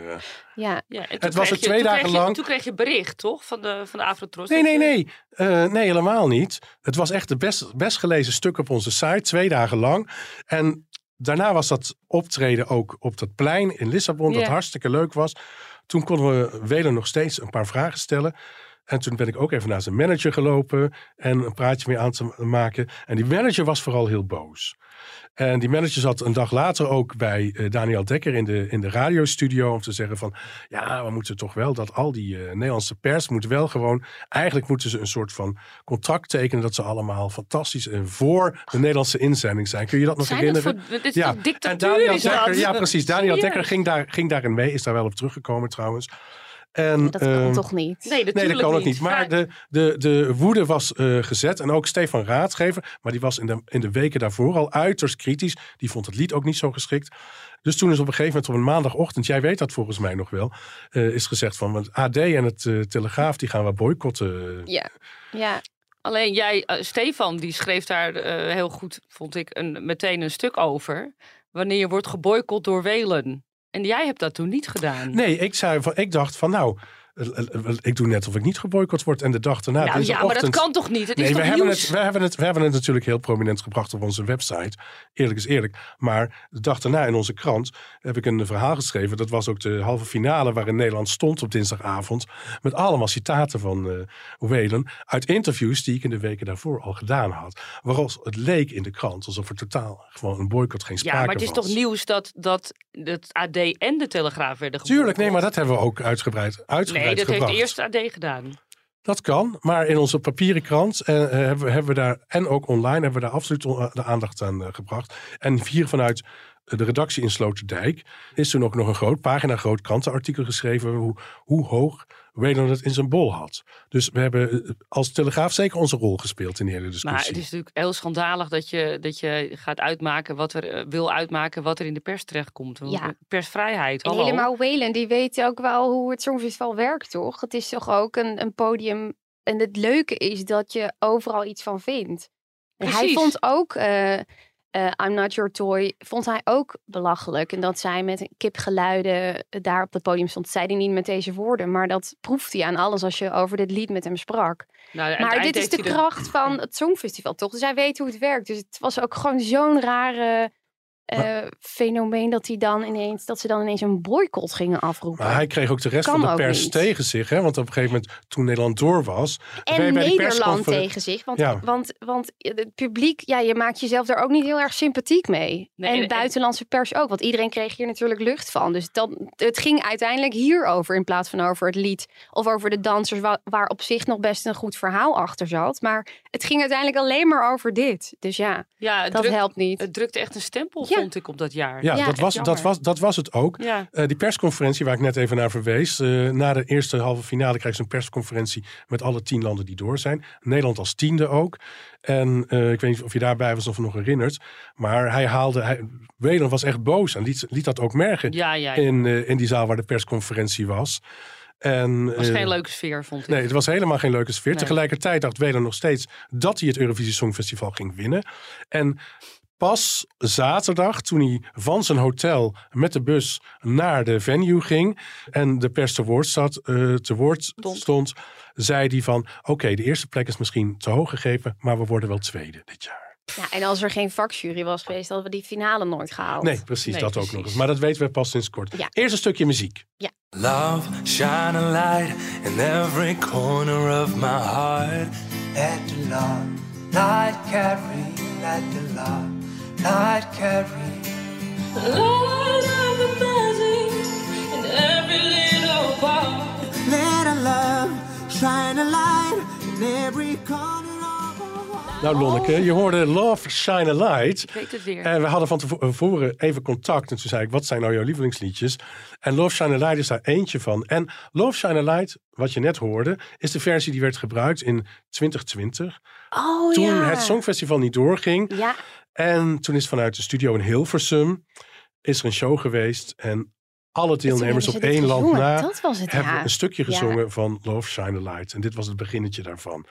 Ja. Ja, en toen Het was kreeg er je- twee toen dagen je- lang- Toen kreeg je bericht, toch? Van de, van de Afrotros. Nee, nee, nee. Eh, nee, helemaal niet. Het was echt de best, best gelezen stuk op onze site, twee dagen lang. En daarna was dat optreden ook op dat plein in Lissabon, dat hartstikke leuk was. Toen konden we Welen nog steeds een paar vragen stellen. En toen ben ik ook even naar zijn manager gelopen en een praatje mee aan te maken. En die manager was vooral heel boos. En die manager zat een dag later ook bij eh, Daniel Dekker in de, in de radiostudio om te zeggen van... ja, we moeten toch wel dat al die eh, Nederlandse pers moet wel gewoon... eigenlijk moeten ze een soort van contract tekenen... dat ze allemaal fantastisch en voor de Nederlandse inzending zijn. Kun je dat nog Zijn dat herinneren? voor, Ja, En Daniel? Dekker, ja precies, Daniel? Dekker ging, daar, ging daarin mee, is daar wel op teruggekomen trouwens. En, Dat kan ehm, toch niet? Nee, dat kan ook niet. Maar de, de, de woede was eh, gezet. En ook Stefan Raadgever, maar die was in de, in de weken daarvoor al uiterst kritisch. Die vond het lied ook niet zo geschikt. Dus toen is op een gegeven moment op een maandagochtend, jij weet dat volgens mij nog wel, eh, is gezegd van het AD en het eh, Telegraaf die gaan we boycotten. Ja. Ja. Alleen jij, Stefan, die schreef daar eh, heel goed, vond ik, een, meteen een stuk over. Wanneer je wordt geboycott door Welen. En jij hebt dat toen niet gedaan. Nee, ik, zei ik dacht van nou, ik doe net of ik niet geboycott word. En de dag daarna, nou, ja, maar dat kan toch niet? Het is Nee, toch we hebben, nieuws? het, we, hebben het, we hebben het natuurlijk heel prominent gebracht op onze website. Eerlijk is eerlijk. Maar de dag daarna in onze krant heb ik een verhaal geschreven. Dat was ook de halve finale waarin Nederland stond op dinsdagavond. Met allemaal citaten van eh Whalen. Uit interviews die ik in de weken daarvoor al gedaan had. Waarop het leek in de krant alsof er totaal gewoon een boycott geen sprake Ja, maar het is was. toch nieuws dat, dat het AD en de Telegraaf werden geboycott? Tuurlijk, nee, maar dat hebben we ook uitgebreid, uitgebreid Nee, dat gebracht. heeft eerst AD gedaan. Dat kan, maar in onze papieren krant eh, hebben, we, hebben we daar, en ook online, hebben we daar absoluut on- de aandacht aan eh, gebracht. En hier vanuit de redactie in Sloterdijk is toen ook nog een groot, pagina groot krantenartikel geschreven hoe, hoe hoog Whalen het in zijn bol had. Dus we hebben eh, als Telegraaf zeker onze rol gespeeld in de hele discussie. Maar het is natuurlijk heel schandalig dat je, dat je gaat uitmaken wat er eh, wil uitmaken wat er in de pers terechtkomt. Want Ja. Persvrijheid. En helemaal Whalen, die weet ook wel hoe het Songfestival werkt, toch? Het is toch ook een, een podium. En het leuke is dat je overal iets van vindt. En hij vond ook eh, eh, I'm Not Your Toy, vond hij ook belachelijk. En dat zij met kipgeluiden daar op het podium stond. Zei hij niet met deze woorden, maar dat proefde hij aan alles als je over dit lied met hem sprak. Nou, Maar dit is de kracht van het Songfestival, toch? Dus hij weet hoe het werkt. Dus het was ook gewoon zo'n rare eh, fenomeen dat, hij dan ineens, dat ze dan ineens een boycott gingen afroepen. Maar hij kreeg ook de rest Kan van de pers niet. tegen zich. Hè? Want op een gegeven moment, toen Nederland door was... en Nederland tegen zich. Want, Ja. want, want het publiek, ja, je maakt jezelf daar ook niet heel erg sympathiek mee. Nee, en en- buitenlandse pers ook. Want iedereen kreeg hier natuurlijk lucht van. Dus dan, het ging uiteindelijk hierover in plaats van over het lied. Of over de dansers, wa- waar op zich nog best een goed verhaal achter zat. Maar het ging uiteindelijk alleen maar over dit. Dus ja, Ja, dat drukt- helpt niet. het drukte echt een stempel, Ja. vond ik, op dat jaar. Ja, Ja, dat, was, jammer. dat, was, dat was het ook. Ja. Eh, die persconferentie waar ik net even naar verwees. eh, na de eerste halve finale krijgt ze een persconferentie met alle tien landen die door zijn. Nederland als tiende ook. En eh, ik weet niet of je daarbij was of nog herinnert. Maar hij haalde. Hij, Welen was echt boos en liet, liet dat ook merken Ja, ja. in, eh, in die zaal waar de persconferentie was. En, Het was geen leuke sfeer, vond ik. Nee, het was helemaal geen leuke sfeer. Nee. Tegelijkertijd dacht Welen nog steeds dat hij het Eurovisie Songfestival ging winnen. En pas zaterdag, toen hij van zijn hotel met de bus naar de venue ging en de pers te woord, zat, eh, te woord Stond. zei hij van oké, de eerste plek is misschien te hoog gegeven, maar we worden wel tweede dit jaar. Ja, en als er geen vakjury was geweest, hadden we die finale nooit gehaald. Nee, precies, Nee, dat ook nog eens. Maar dat weten we pas sinds kort. Ja. Eerst een stukje muziek. Love, shine a light in every corner of my heart. Let the love, light carry, let the love, light carry. Of the magic in every little part. Let our love shine a light in every corner. Nou, Lonneke, je hoorde Love Shine a Light. Ik weet het weer. En we hadden van tevo- tevoren even contact. En toen zei ik, wat zijn nou jouw lievelingsliedjes? En Love Shine a Light is daar eentje van. En Love Shine a Light, wat je net hoorde, is de versie die werd gebruikt in 2020. Oh Toen ja. het Songfestival niet doorging. Ja, En toen is vanuit de studio in Hilversum is er een show geweest. En alle deelnemers op één land gezongen. na het, hebben ja. een stukje Ja. gezongen van Love Shine a Light. En dit was het beginnetje daarvan.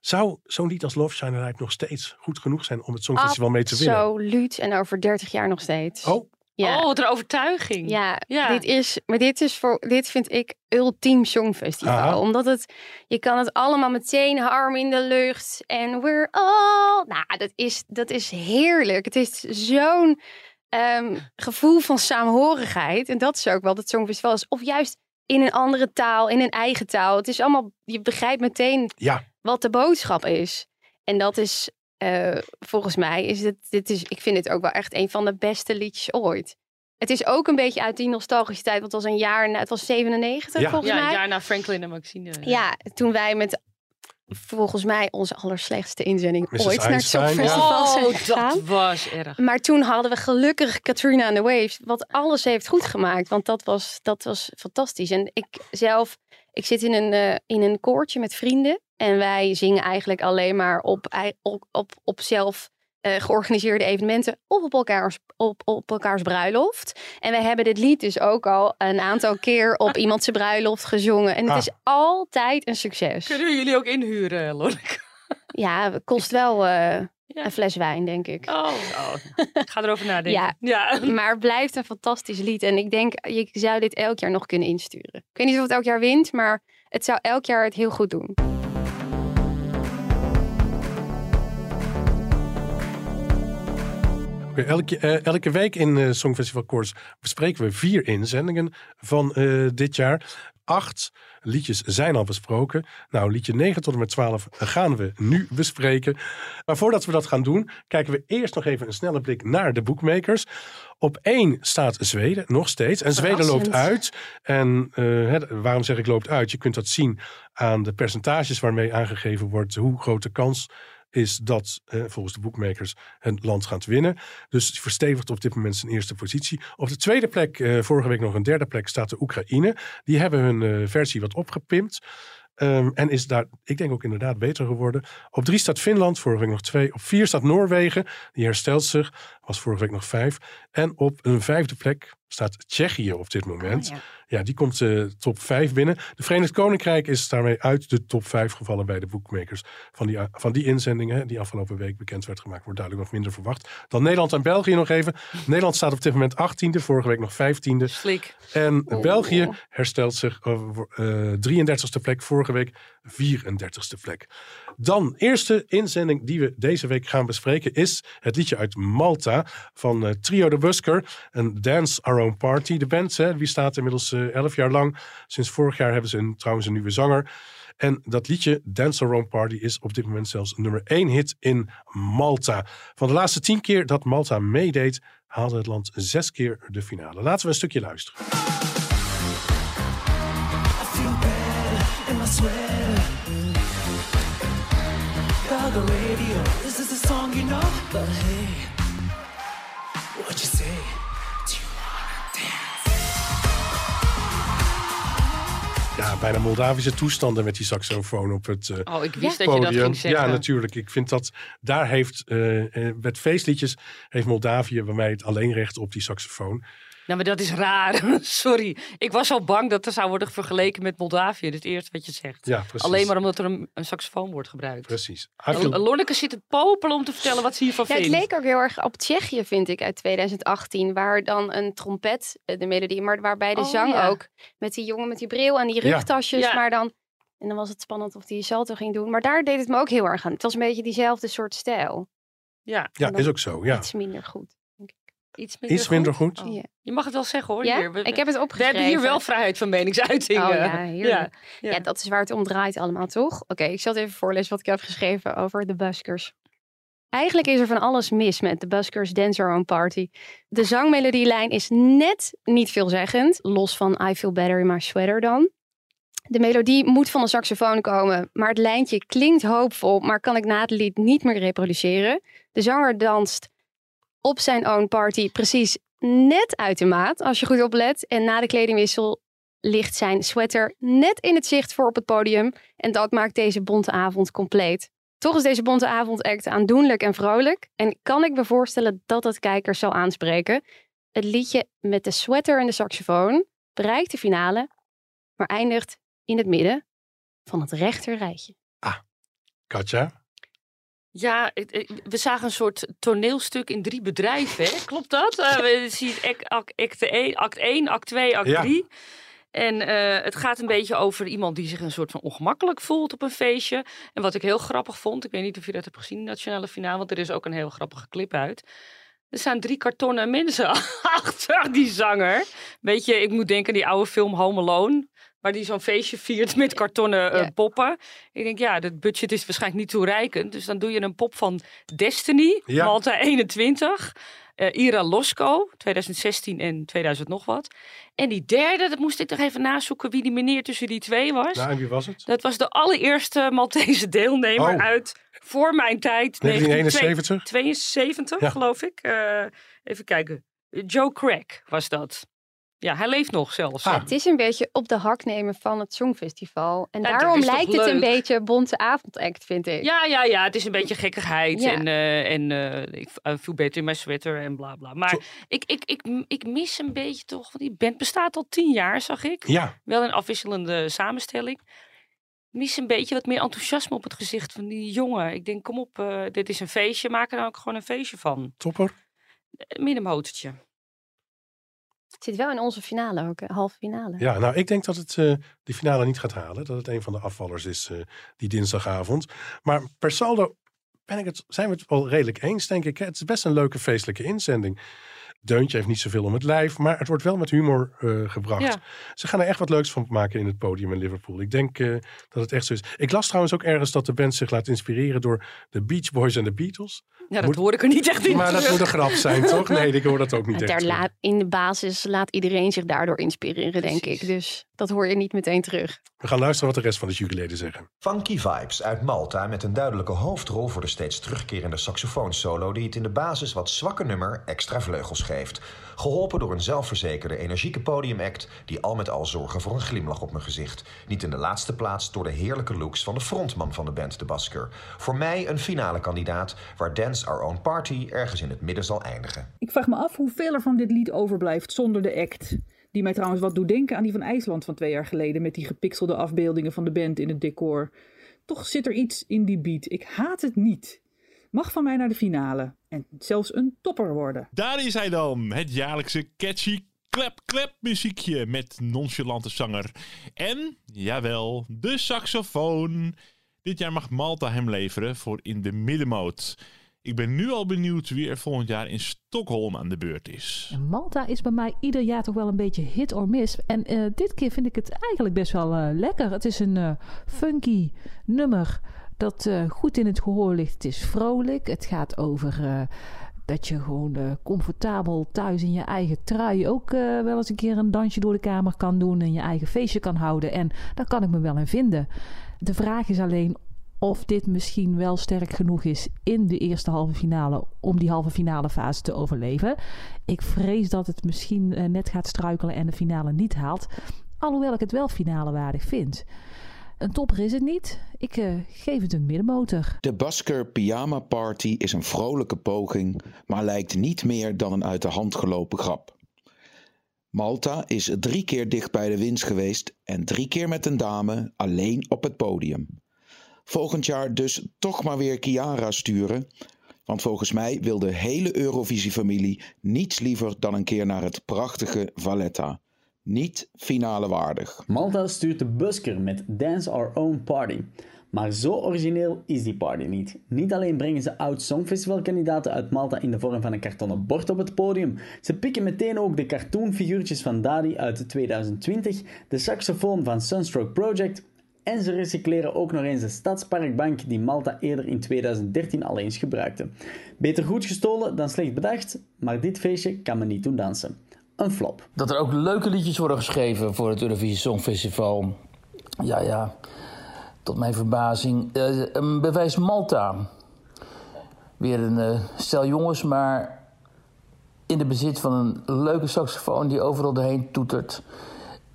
Zou zo'n lied als Love Shine a Light nog steeds goed genoeg zijn om het Songfestival mee te winnen? Absoluut. En over 30 jaar nog steeds. Oh, ja. Oh, wat een overtuiging. Ja, Ja. Dit, is, maar dit, is voor, dit vind ik ultiem songfestival. Aha. Omdat het, je kan het allemaal meteen arm in de lucht. En we're all... Nou, dat is, dat is heerlijk. Het is zo'n ehm, gevoel van saamhorigheid. En dat is ook wel dat songfestival is. Of juist in een andere taal, in een eigen taal. Het is allemaal, je begrijpt meteen ja. wat de boodschap is. En dat is, eh, volgens mij, is het, dit is, ik vind het ook wel echt een van de beste liedjes ooit. Het is ook een beetje uit die nostalgische tijd, want het was een jaar, na- het was 97 Ja. volgens Ja, mij. een jaar na Franklin en Maxine. Ja, toen wij met volgens mij onze allerslechtste inzending Mrs. ooit naar het ja. Songfestival zijn Oh, gegaan. dat was erg. Maar toen hadden we gelukkig Katrina and the Waves, wat alles heeft goed gemaakt. Want dat was, dat was fantastisch. En ik zelf, ik zit in een, eh, in een koortje met vrienden. En wij zingen eigenlijk alleen maar op, op, op, op zelf eh, georganiseerde evenementen of op elkaars, op, op elkaars bruiloft. En wij hebben dit lied dus ook al een aantal keer op iemands bruiloft gezongen. En het Ah. is altijd een succes. Kunnen we jullie ook inhuren, Lonneke? Ja, het kost wel eh, Ja. een fles wijn, denk ik. Oh, oh. ik ga erover nadenken. Ja. ja. Maar het blijft een fantastisch lied. En ik denk, je zou dit elk jaar nog kunnen insturen. Ik weet niet of het elk jaar wint, maar het zou elk jaar het heel goed doen. Elke, eh, elke week in eh Songfestival Koorts bespreken we vier inzendingen van eh, dit jaar. Acht liedjes zijn al besproken. Nou, liedje 9 tot en met 12 gaan we nu bespreken. Maar voordat we dat gaan doen, kijken we eerst nog even een snelle blik naar de bookmakers. Op één staat Zweden, nog steeds. En Zweden loopt uit. En waarom zeg ik loopt uit? Je kunt dat zien aan de percentages waarmee aangegeven wordt hoe groot de kans is dat eh, volgens de bookmakers het land gaat winnen. Dus verstevigt op dit moment zijn eerste positie. Op de tweede plek, eh, vorige week nog een derde plek, staat de Oekraïne. Die hebben hun eh, versie wat opgepimpt. Ehm, en is daar, ik denk ook inderdaad beter geworden. Op drie staat Finland, vorige week nog twee. Op vier staat Noorwegen, die herstelt zich. Was vorige week nog vijf. En op een vijfde plek staat Tsjechië op dit moment. Oh, ja. Ja, die komt eh top 5 binnen. De Verenigd Koninkrijk is daarmee uit de top 5 gevallen bij de bookmakers. Van die, van die inzendingen die afgelopen week bekend werd gemaakt, wordt duidelijk nog minder verwacht. Dan Nederland en België nog even. Nederland staat op dit moment 18e, vorige week nog 15e. Slik. En Oh. België herstelt zich over eh 33ste plek, vorige week 34ste plek. Dan, eerste inzending die we deze week gaan bespreken is het liedje uit Malta van eh, Trio de Busker. Een Dance Our Own Party. De band hè, die staat inmiddels eh 11 jaar lang. Sinds vorig jaar hebben ze een, trouwens een nieuwe zanger. En dat liedje, Dance Own Party, is op dit moment zelfs nummer 1 hit in Malta. Van de laatste 10 keer dat Malta meedeed, haalde het land zes keer de finale. Laten we een stukje luisteren. Ja, bijna Moldavische toestanden met die saxofoon op het eh, Oh, ik wist Ja. dat je dat podium. ging zeggen. Ja, natuurlijk. Ik vind dat daar heeft, eh, eh, met feestliedjes, heeft Moldavië bij mij het alleenrecht op die saxofoon. Nou, maar dat is raar. Sorry. Ik was al bang dat er zou worden vergeleken met Moldavië. Dit eerste wat je zegt. Ja, precies. Alleen maar omdat er een, een saxofoon wordt gebruikt. Precies. I L- feel- Lonneke zit te popelen om te vertellen wat ze hiervan Ja, het vindt. leek ook heel erg op Tsjechië, vind ik, uit 2018. Waar dan een trompet eh, de melodie, maar waarbij de Oh, zang ja. ook. Met die jongen met die bril en die rugtasjes. Ja. Maar dan, en dan was het spannend of die salto ging doen. Maar daar deed het me ook heel erg aan. Het was een beetje diezelfde soort stijl. Ja, ja, is ook zo. Ja. Iets minder goed. Iets minder Iets minder goed. Oh. Ja. Je mag het wel zeggen hoor. Ja? Hier. We, ik heb het we opgeschreven. hebben hier wel vrijheid van meningsuiting. Oh eh. ja. Ja. Ja, dat is waar het om draait allemaal, toch? Oké, ik zal het even voorlezen wat ik heb geschreven over de buskers. Eigenlijk is er van alles mis met de Buskers Dance Our Own Party. De zangmelodielijn is net niet veelzeggend, los van I Feel Better in My Sweater dan. De melodie moet van een saxofoon komen, maar het lijntje klinkt hoopvol, maar kan ik na het lied niet meer reproduceren. De zanger danst op zijn own party precies net uit de maat, als je goed oplet. En na de kledingwissel ligt zijn sweater net in het zicht voor op het podium. En dat maakt deze bonte avond compleet. Toch is deze bonte avondact aandoenlijk en vrolijk. En kan ik me voorstellen dat het kijkers zal aanspreken. Het liedje met de sweater en de saxofoon bereikt de finale, maar eindigt in het midden van het rechter rijtje. Katja? Ja, we zagen een soort toneelstuk in drie bedrijven. Hè? Klopt dat? Eh, we zien act, act, act 1, act 1, act 2, act Ja. 3. En eh, het gaat een beetje over iemand die zich een soort van ongemakkelijk voelt op een feestje. En wat ik heel grappig vond, ik weet niet of je dat hebt gezien, de nationale finale, want er is ook een heel grappige clip uit. Er staan drie kartonnen mensen achter die zanger. Weet je, ik moet denken aan die oude film Home Alone. Waar die zo'n feestje viert met kartonnen eh, Ja. poppen. Ik denk, ja, het budget is waarschijnlijk niet toereikend. Dus dan doe je een pop van Destiny, Ja. Malta 21. eh, Ira Losco, 2016 en 2000 nog wat. En die derde, dat moest ik nog even nazoeken wie die meneer tussen die twee was. Nou, en wie was het? Dat was de allereerste Maltese deelnemer Oh. uit voor mijn tijd. 1971? 72, Ja. geloof ik. Eh, even kijken. Joe Crack was dat. Ja, hij leeft nog zelfs. Ah. Het is een beetje op de hak nemen van het Songfestival. En daarom lijkt het een beetje bonte avondact, vind ik. Ja, ja, ja. Het is een beetje gekkigheid. Ja. En, eh, en eh, ik eh, voel beter in mijn sweater en bla bla. Maar ik, ik, ik, ik mis een beetje toch. Want die band bestaat al tien jaar, zag ik. Ja, Wel een afwisselende samenstelling. Mis een beetje wat meer enthousiasme op het gezicht van die jongen. Ik denk, kom op, eh, dit is een feestje. Maak er dan ook gewoon een feestje van. topper. Middenmotortje. Het zit wel in onze finale ook, halve finale. Ja, nou, ik denk dat het eh die finale niet gaat halen. Dat het een van de afvallers is eh, die dinsdagavond. Maar per saldo ben ik het, zijn we het wel redelijk eens, denk ik. Het is best een leuke feestelijke inzending. Deuntje heeft niet zoveel om het lijf, maar het wordt wel met humor eh, gebracht. Ja. Ze gaan er echt wat leuks van maken in het podium in Liverpool. Ik denk eh, dat het echt zo is. Ik las trouwens ook ergens dat de band zich laat inspireren door de Beach Boys en de Beatles. Ja, dat Moet- hoor ik er niet echt in Maar dat moet een grap zijn, toch? Nee, ik hoor dat ook niet Maar echt. daar laat, in de basis laat iedereen zich daardoor inspireren, denk Precies. ik. Dus dat hoor je niet meteen terug. We gaan luisteren wat de rest van de juryleden zeggen. Funky Vibes uit Malta met een duidelijke hoofdrol voor de steeds terugkerende saxofoonsolo die het in de basis wat zwakke nummer extra vleugels geeft. Geholpen door een zelfverzekerde, energieke podiumact die al met al zorgen voor een glimlach op mijn gezicht. Niet in de laatste plaats door de heerlijke looks van de frontman van de band, de Basker. Voor mij een finale kandidaat waar Dance Our Own Party ergens in het midden zal eindigen. Ik vraag me af hoeveel er van dit lied overblijft zonder de act. Die mij trouwens wat doet denken aan die van IJsland van twee jaar geleden. Met die gepixelde afbeeldingen van de band in het decor. Toch zit er iets in die beat. Ik haat het niet. Mag van mij naar de finale. En zelfs een topper worden. Daar is hij dan, het jaarlijkse catchy klep-klep muziekje met nonchalante zanger. En, jawel, de saxofoon. Dit jaar mag Malta hem leveren voor in de middenmoot. Ik ben nu al benieuwd wie er volgend jaar in Stockholm aan de beurt is. En Malta is bij mij ieder jaar toch wel een beetje hit or miss. En eh, dit keer vind ik het eigenlijk best wel eh, lekker. Het is een eh, funky nummer dat eh, goed in het gehoor ligt. Het is vrolijk. Het gaat over eh, dat je gewoon eh, comfortabel thuis in je eigen trui ook wel eens een keer een dansje door de kamer kan doen. En je eigen feestje kan houden. En daar kan ik me wel in vinden. De vraag is alleen of dit misschien wel sterk genoeg is in de eerste halve finale om die halve finale fase te overleven. Ik vrees dat het misschien net gaat struikelen en de finale niet haalt. Alhoewel ik het wel finale waardig vind. Een topper is het niet. Ik eh, geef het een middenmotor. De Basker Pyjama Party is een vrolijke poging, maar lijkt niet meer dan een uit de hand gelopen grap. Malta is drie keer dicht bij de winst geweest en drie keer met een dame alleen op het podium. Volgend jaar dus toch maar weer Chiara sturen, want volgens mij wil de hele Eurovisie-familie niets liever dan een keer naar het prachtige Valletta. Niet finale waardig. Malta stuurt de busker met Dance Our Own Party. Maar zo origineel is die party niet. Niet alleen brengen ze oud-songfestivalkandidaten uit Malta in de vorm van een kartonnen bord op het podium, ze pikken meteen ook de cartoonfiguurtjes van Dadi uit 2020, de saxofoon van Sunstroke Project en ze recycleren ook nog eens de stadsparkbank die Malta eerder in 2013 al eens gebruikte. Beter goed gestolen dan slecht bedacht, maar dit feestje kan me niet doen dansen. Een flop. Dat er ook leuke liedjes worden geschreven voor het Eurovisie Songfestival. Ja, ja. Tot mijn verbazing. Een bewijs Malta. Weer een eh, stel jongens, maar in de bezit van een leuke saxofoon die overal doorheen toetert.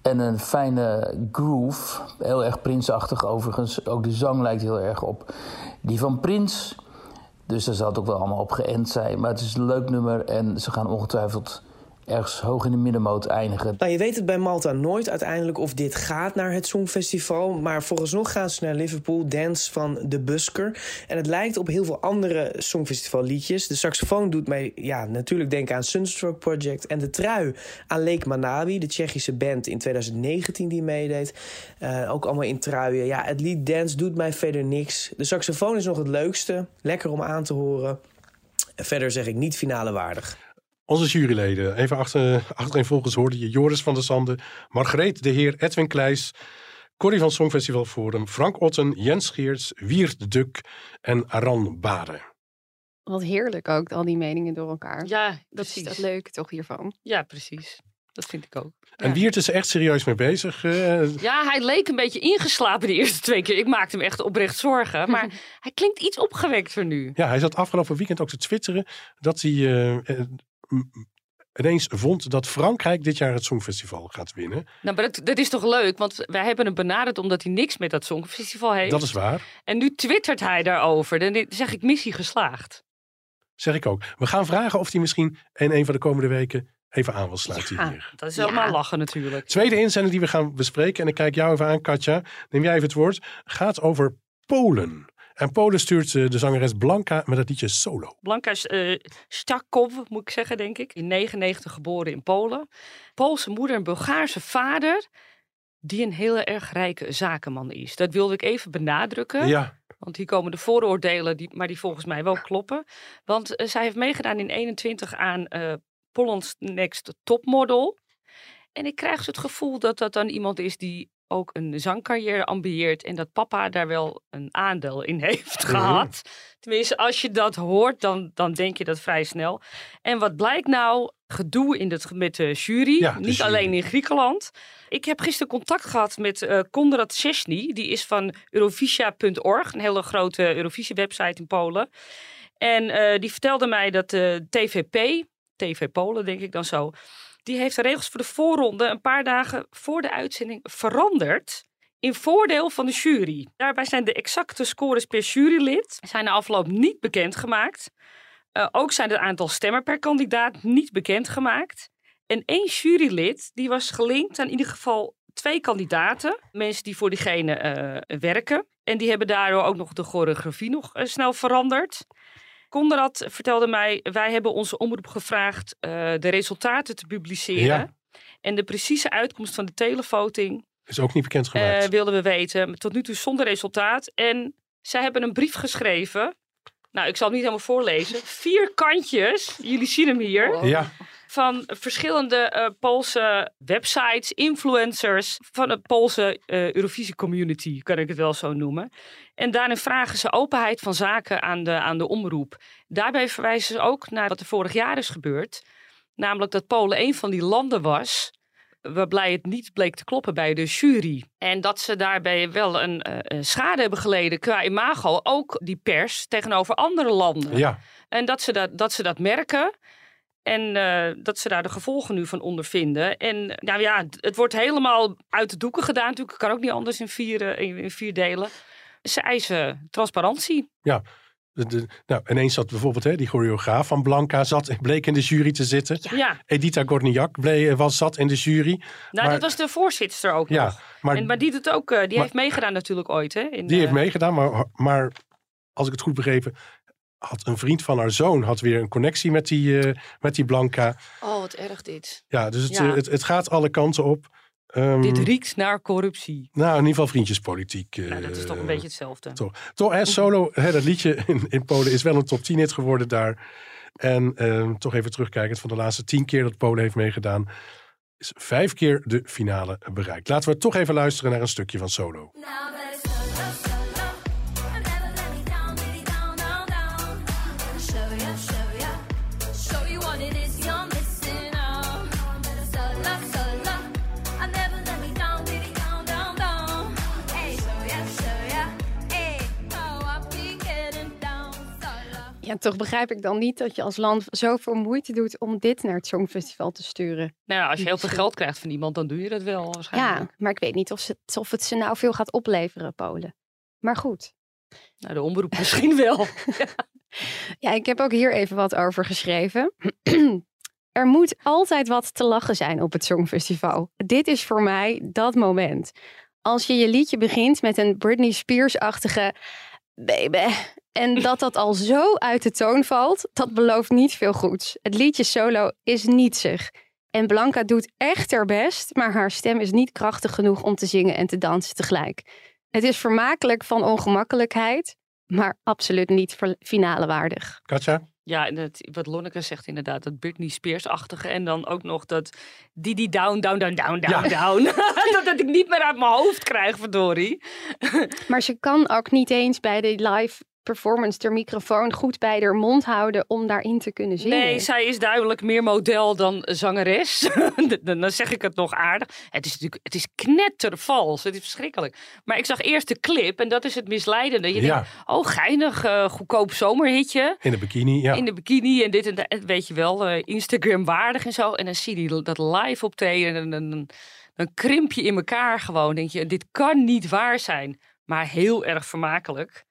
En een fijne groove. Heel erg prinsachtig overigens. Ook de zang lijkt heel erg op die van Prins. Dus daar zal het ook wel allemaal op geënt zijn. Maar het is een leuk nummer en ze gaan ongetwijfeld ergens hoog in de middenmoot eindigen. Nou, je weet het bij Malta nooit uiteindelijk of dit gaat naar het Songfestival. Maar vooralsnog gaan ze naar Liverpool, Dance van de Busker. En het lijkt op heel veel andere Songfestivalliedjes. De saxofoon doet mij ja, natuurlijk denken aan Sunstroke Project. En de trui aan Lake Manabi, de Tsjechische band in 2019 die meedeed. Eh, ook allemaal in truien. Ja, het lied Dance doet mij verder niks. De saxofoon is nog het leukste. Lekker om aan te horen. Verder zeg ik niet finale waardig. Onze juryleden. Even achter, achtereenvolgens hoorde je Joris van der Sande, Margreet de Heer, Edwin Kleijs, Corrie van Songfestival Forum, Frank Otten, Jens Geerts, Wiert de Duk en Aran Bade. Wat heerlijk ook, al die meningen door elkaar. Ja, dat precies. is dat leuke toch hiervan. Ja, precies. Dat vind ik ook. En Wiert is er echt serieus mee bezig. eh, Ja, hij leek een beetje ingeslapen de eerste twee keer. Ik maakte hem echt oprecht zorgen. Maar hij klinkt iets opgewekter nu. Ja, hij zat afgelopen weekend ook te twitteren dat hij eh, eh, ineens vond dat Frankrijk dit jaar het Songfestival gaat winnen. Nou, maar dat, dat is toch leuk? Want wij hebben hem benaderd omdat hij niks met dat Songfestival heeft. Dat is waar. En nu twittert hij daarover. Dan zeg ik missie geslaagd. Zeg ik ook. We gaan vragen of hij misschien in een van de komende weken even aan wil sluiten Ja, hier. dat is helemaal lachen natuurlijk. Tweede inzending die we gaan bespreken, en ik kijk jou even aan, Katja. Neem jij even het woord. Gaat over Polen. En Polen stuurt eh, de zangeres Blanca met het liedje Solo. Blanka uh, Stakov, moet ik zeggen, denk ik. In 99 geboren in Polen. Poolse moeder en Bulgaarse vader. Die een heel erg rijke zakenman is. Dat wilde ik even benadrukken. Ja. Want hier komen de vooroordelen, die, maar die volgens mij wel kloppen. Want eh, zij heeft meegedaan in 21 aan eh Poland's Next Topmodel. En ik krijg zo het gevoel dat dat dan iemand is die ook een zangcarrière ambieert. En dat papa daar wel een aandeel in heeft Mhm. gehad. Tenminste, als je dat hoort, dan, dan denk je dat vrij snel. En wat blijkt nou? Gedoe in het, met de jury. Ja, de Niet jury. alleen in Griekenland. Ik heb gisteren contact gehad met eh Konrad Szczesny. Die is van Eurovisia.org. Een hele grote Eurovisie-website in Polen. En eh, die vertelde mij dat de TVP, TV Polen denk ik dan zo... die heeft de regels voor de voorronde een paar dagen voor de uitzending veranderd... in voordeel van de jury. Daarbij zijn de exacte scores per jurylid... zijn na afloop niet bekendgemaakt. Eh, ook zijn het aantal stemmen per kandidaat niet bekendgemaakt. En één jurylid die was gelinkt aan in ieder geval twee kandidaten. Mensen die voor diegene eh, werken. En die hebben daardoor ook nog de choreografie nog eh, snel veranderd. Konrad vertelde mij, wij hebben onze omroep gevraagd eh, de resultaten te publiceren. Ja. En de precieze uitkomst van de televoting Is ook niet bekendgemaakt. eh, wilden we weten. Tot nu toe zonder resultaat. En zij hebben een brief geschreven. Nou, ik zal het niet helemaal voorlezen. Vier kantjes. Jullie zien hem hier. Ja. Van verschillende eh, Poolse websites, influencers. Van de Poolse eh, Eurovisie community, kan ik het wel zo noemen. En daarin vragen ze openheid van zaken aan de, aan de omroep. Daarbij verwijzen ze ook naar wat er vorig jaar is gebeurd. Namelijk dat Polen een van die landen was waarbij het niet bleek te kloppen bij de jury. En dat ze daarbij wel een eh, een schade hebben geleden qua imago, ook die pers, tegenover andere landen. Ja. En dat ze dat, dat, ze dat merken. En eh, dat ze daar de gevolgen nu van ondervinden. En eh, nou ja, het wordt helemaal uit de doeken gedaan. Natuurlijk kan ook niet anders in vier, eh, in, in vier delen. Ze eisen transparantie. Ja. De, de- nou, ineens zat bijvoorbeeld hè, die choreograaf van Blanca zat, bleek in de jury te zitten. Ja. Edita Gorniak bleek, was, zat in de jury. Nou, Maar- dat was de voorzitter ook Ja, nog. maar- en, maar die, doet ook, eh, die maar- heeft meegedaan natuurlijk ooit. Hè, in, Die heeft eh, meegedaan, maar, maar als ik het goed begrepen, had een vriend van haar zoon had weer een connectie met die, eh, met die Blanca. Oh, wat erg dit. Ja, dus het, Ja. eh, het, het gaat alle kanten op. Ehm, Dit riekt naar corruptie. nou, in ieder geval vriendjespolitiek. Nou, dat is toch een eh, beetje hetzelfde. Toch, toch hè, solo, hè, dat liedje in, in Polen is wel een top 10 hit geworden daar. En ehm, toch even terugkijkend, van de laatste tien keer dat Polen heeft meegedaan, is vijf keer de finale bereikt. Laten we toch even luisteren naar een stukje van solo. Show Ja, toch begrijp ik dan niet dat je als land zoveel moeite doet om dit naar het Songfestival te sturen. Nou ja, als je heel veel geld krijgt van iemand, dan doe je dat wel waarschijnlijk. Ja, maar ik weet niet of, ze, of het ze nou veel gaat opleveren, Polen. Maar goed. Nou, de omroep misschien wel. Ja, ik heb ook hier even wat over geschreven. Er moet altijd wat te lachen zijn op het Songfestival. Dit is voor mij dat moment. Als je je liedje begint met een Britney Spears-achtige baby. En dat dat al zo uit de toon valt, dat belooft niet veel goeds. Het liedje solo is nietsig. En Blanca doet echt haar best, maar haar stem is niet krachtig genoeg om te zingen en te dansen tegelijk. Het is vermakelijk van ongemakkelijkheid, maar absoluut niet finale waardig. Katja? Ja, en het, wat Lonneke zegt inderdaad, dat Britney Spears-achtige. En dan ook nog dat Didi down, down, down, down, down, down. dat, dat ik niet meer uit mijn hoofd krijg, verdorie. Maar ze kan ook niet eens bij de live performance de microfoon goed bij haar mond houden om daarin te kunnen zingen. Nee, zij is duidelijk meer model dan zangeres. dan zeg ik het nog aardig. Het is natuurlijk, het is knettervals. Het is verschrikkelijk. Maar ik zag eerst de clip en dat is het misleidende. Je Ja. denkt, oh geinig, eh, goedkoop zomerhitje. In de bikini, ja. In de bikini en dit en dat, weet je wel, eh, Instagram waardig en zo. En dan zie je dat live optreden en dan, dan, dan krimp je in elkaar gewoon. Denk je, dit kan niet waar zijn. Maar heel erg vermakelijk.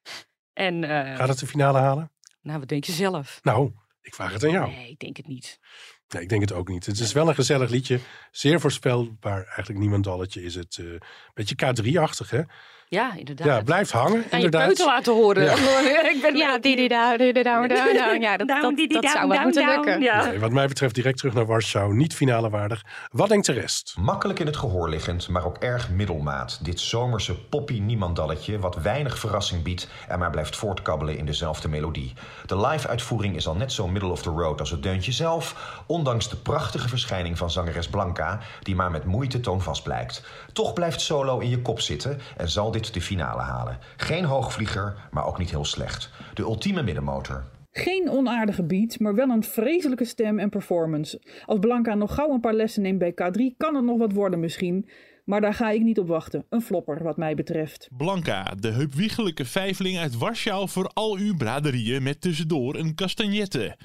En, Gaat het de finale halen? nou, wat denk je zelf? Nou, ik vraag het aan jou. Nee, ik denk het niet. Nee, ik denk het ook niet. Het is wel een gezellig liedje. Zeer voorspelbaar. Eigenlijk niemandalletje is het. Een beetje K3-achtig, hè? Ja, inderdaad. Ja, blijft hangen, Aan je peuter laten horen. Ja. ik ben ja, die die daar, die die daar, daar, daar. Ja, dat, dat, dat zou wel moeten lukken. Nee, wat mij betreft direct terug naar Warschau. Niet finale waardig. Wat denkt de rest? Makkelijk in het gehoor liggend, maar ook erg middelmaat. Dit zomerse poppy niemandalletje, wat weinig verrassing biedt en maar blijft voortkabbelen in dezelfde melodie. De live-uitvoering is al net zo middle of the road als het deuntje zelf, ondanks de prachtige verschijning van zangeres Blanca, die maar met moeite toonvast blijkt. Toch blijft solo in je kop zitten en zal dit de finale halen. Geen hoogvlieger, maar ook niet heel slecht. De ultieme middenmotor. Geen onaardige beat, maar wel een vreselijke stem en performance. Als Blanca nog gauw een paar lessen neemt bij K3, kan het nog wat worden misschien. Maar daar ga ik niet op wachten. Een flopper, wat mij betreft. Blanca, de heupwiegelijke vijfling uit Warschau voor al uw braderieën met tussendoor een castagnette.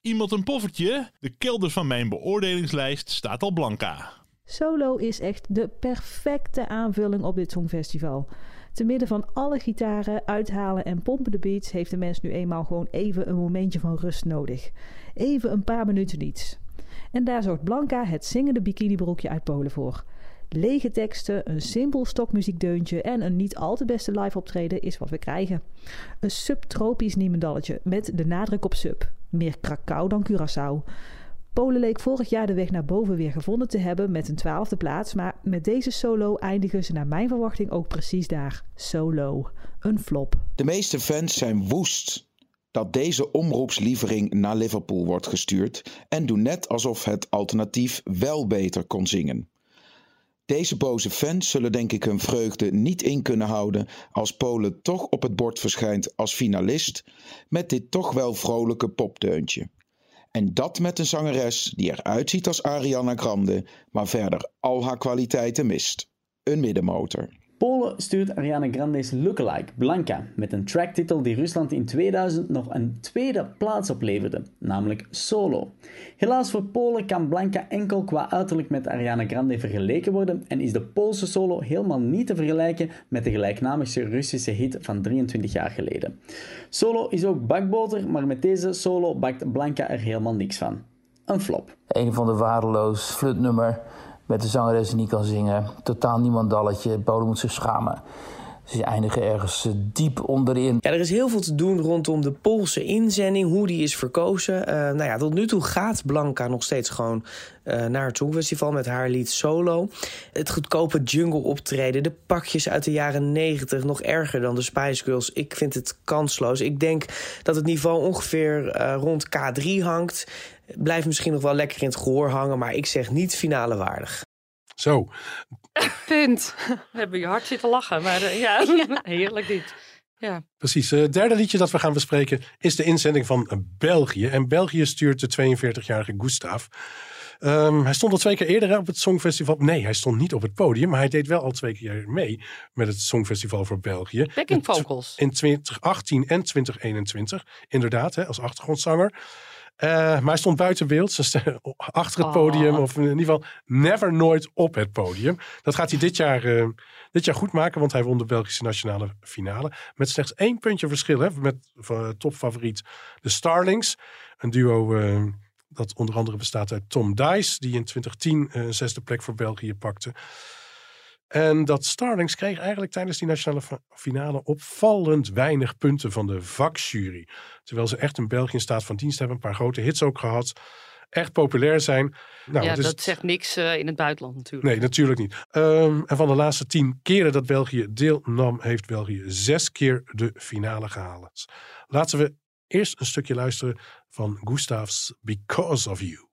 Iemand een poffertje? De kelder van mijn beoordelingslijst staat al Blanca. Solo is echt de perfecte aanvulling op dit songfestival. Te midden van alle gitaren, uithalen en pompende beats heeft de mens nu eenmaal gewoon even een momentje van rust nodig. Even een paar minuten niets. En daar zorgt Blanca het zingende bikinibroekje uit Polen voor. Lege teksten, een simpel stokmuziekdeuntje en een niet al te beste live optreden is wat we krijgen. Een subtropisch niemendalletje met de nadruk op sub. Meer Krakau dan Curaçao. Polen leek vorig jaar de weg naar boven weer gevonden te hebben met een twaalfde plaats, maar met deze solo eindigen ze naar mijn verwachting ook precies daar. Solo. Een flop. De meeste fans zijn woest dat deze omroepslievering naar Liverpool wordt gestuurd en doen net alsof het alternatief wel beter kon zingen. Deze boze fans zullen denk ik hun vreugde niet in kunnen houden als Polen toch op het bord verschijnt als finalist met dit toch wel vrolijke popdeuntje. En dat met een zangeres die eruit ziet als Ariana Grande, maar verder al haar kwaliteiten mist. Een middenmotor. Polen stuurt Ariana Grande's lookalike Blanca met een tracktitel die Rusland in 2000 nog een tweede plaats opleverde, namelijk Solo. Helaas voor Polen kan Blanca enkel qua uiterlijk met Ariana Grande vergeleken worden en is de Poolse solo helemaal niet te vergelijken met de gelijknamige Russische hit van 23 jaar geleden. Solo is ook bakboter, maar met deze solo bakt Blanca er helemaal niks van. Een flop. Een van de waardeloos flutnummer met de zangeres niet kan zingen. Totaal niemandalletje. Polen moet zich schamen. Ze eindigen ergens eh, diep onderin. Ja, er is heel veel te doen rondom de Poolse inzending, hoe die is verkozen. Eh, nou ja, tot nu toe gaat Blanca nog steeds gewoon eh, naar het Songfestival met haar lied Solo. Het goedkope jungle optreden, de pakjes uit de jaren 90, nog erger dan de Spice Girls. Ik vind het kansloos. Ik denk dat het niveau ongeveer rond K3 hangt. Blijft misschien nog wel lekker in het gehoor hangen, maar ik zeg niet finale waardig. Zo. Punt. We hebben je hart zitten lachen, maar eh, ja, heerlijk dit. Ja. Precies. Eh, Het derde liedje dat we gaan bespreken is de inzending van eh, België. En België stuurt de 42-jarige Gustav. Ehm, hij stond al twee keer eerder op het Songfestival. Nee, hij stond niet op het podium, maar hij deed wel al twee keer mee met het Songfestival voor België. Backing vocals. In 2018 en 2021, inderdaad, hè, als achtergrondzanger. Eh, maar hij stond buiten beeld, ze st- achter het Oh. podium, of in ieder geval never nooit op het podium. Dat gaat hij dit jaar, eh, dit jaar goed maken, want hij won de Belgische nationale finale. Met slechts één puntje verschil, hè, met van, topfavoriet de Starlings. Een duo eh, Dat onder andere bestaat uit Tom Dice, die in 2010 een zesde plek voor België pakte. En dat Starlings kreeg eigenlijk tijdens die nationale finale opvallend weinig punten van de vakjury. Terwijl ze echt een België in staat van dienst hebben, een paar grote hits ook gehad. Echt populair zijn. Nou, ja, het dat zegt niks eh, in het buitenland natuurlijk. Nee, natuurlijk niet. Ehm, en van de laatste tien keren dat België deelnam, heeft België zes keer de finale gehaald. Laten we eerst een stukje luisteren van Gustav's Because of You.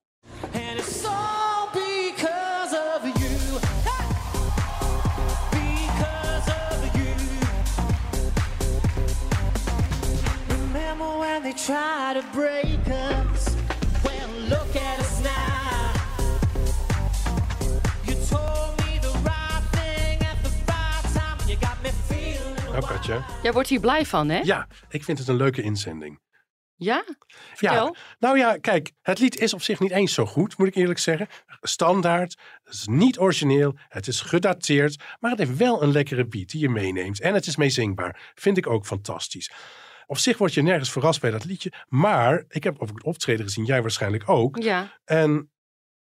Tried to break us? Well, look at us now. You told me the right thing at the right time. You got me feeling. Nou, Katja. Jij wordt hier blij van, hè? Ja, ik vind het een leuke inzending. Ja? Vertel. Ja, nou ja, kijk, het lied is op zich niet eens zo goed, moet ik eerlijk zeggen. Standaard, het is niet origineel, het is gedateerd, maar het heeft wel een lekkere beat die je meeneemt. En het is meezingbaar, vind ik ook fantastisch. Op zich word je nergens verrast bij dat liedje, maar ik heb ook het optreden gezien, jij waarschijnlijk ook. Ja. En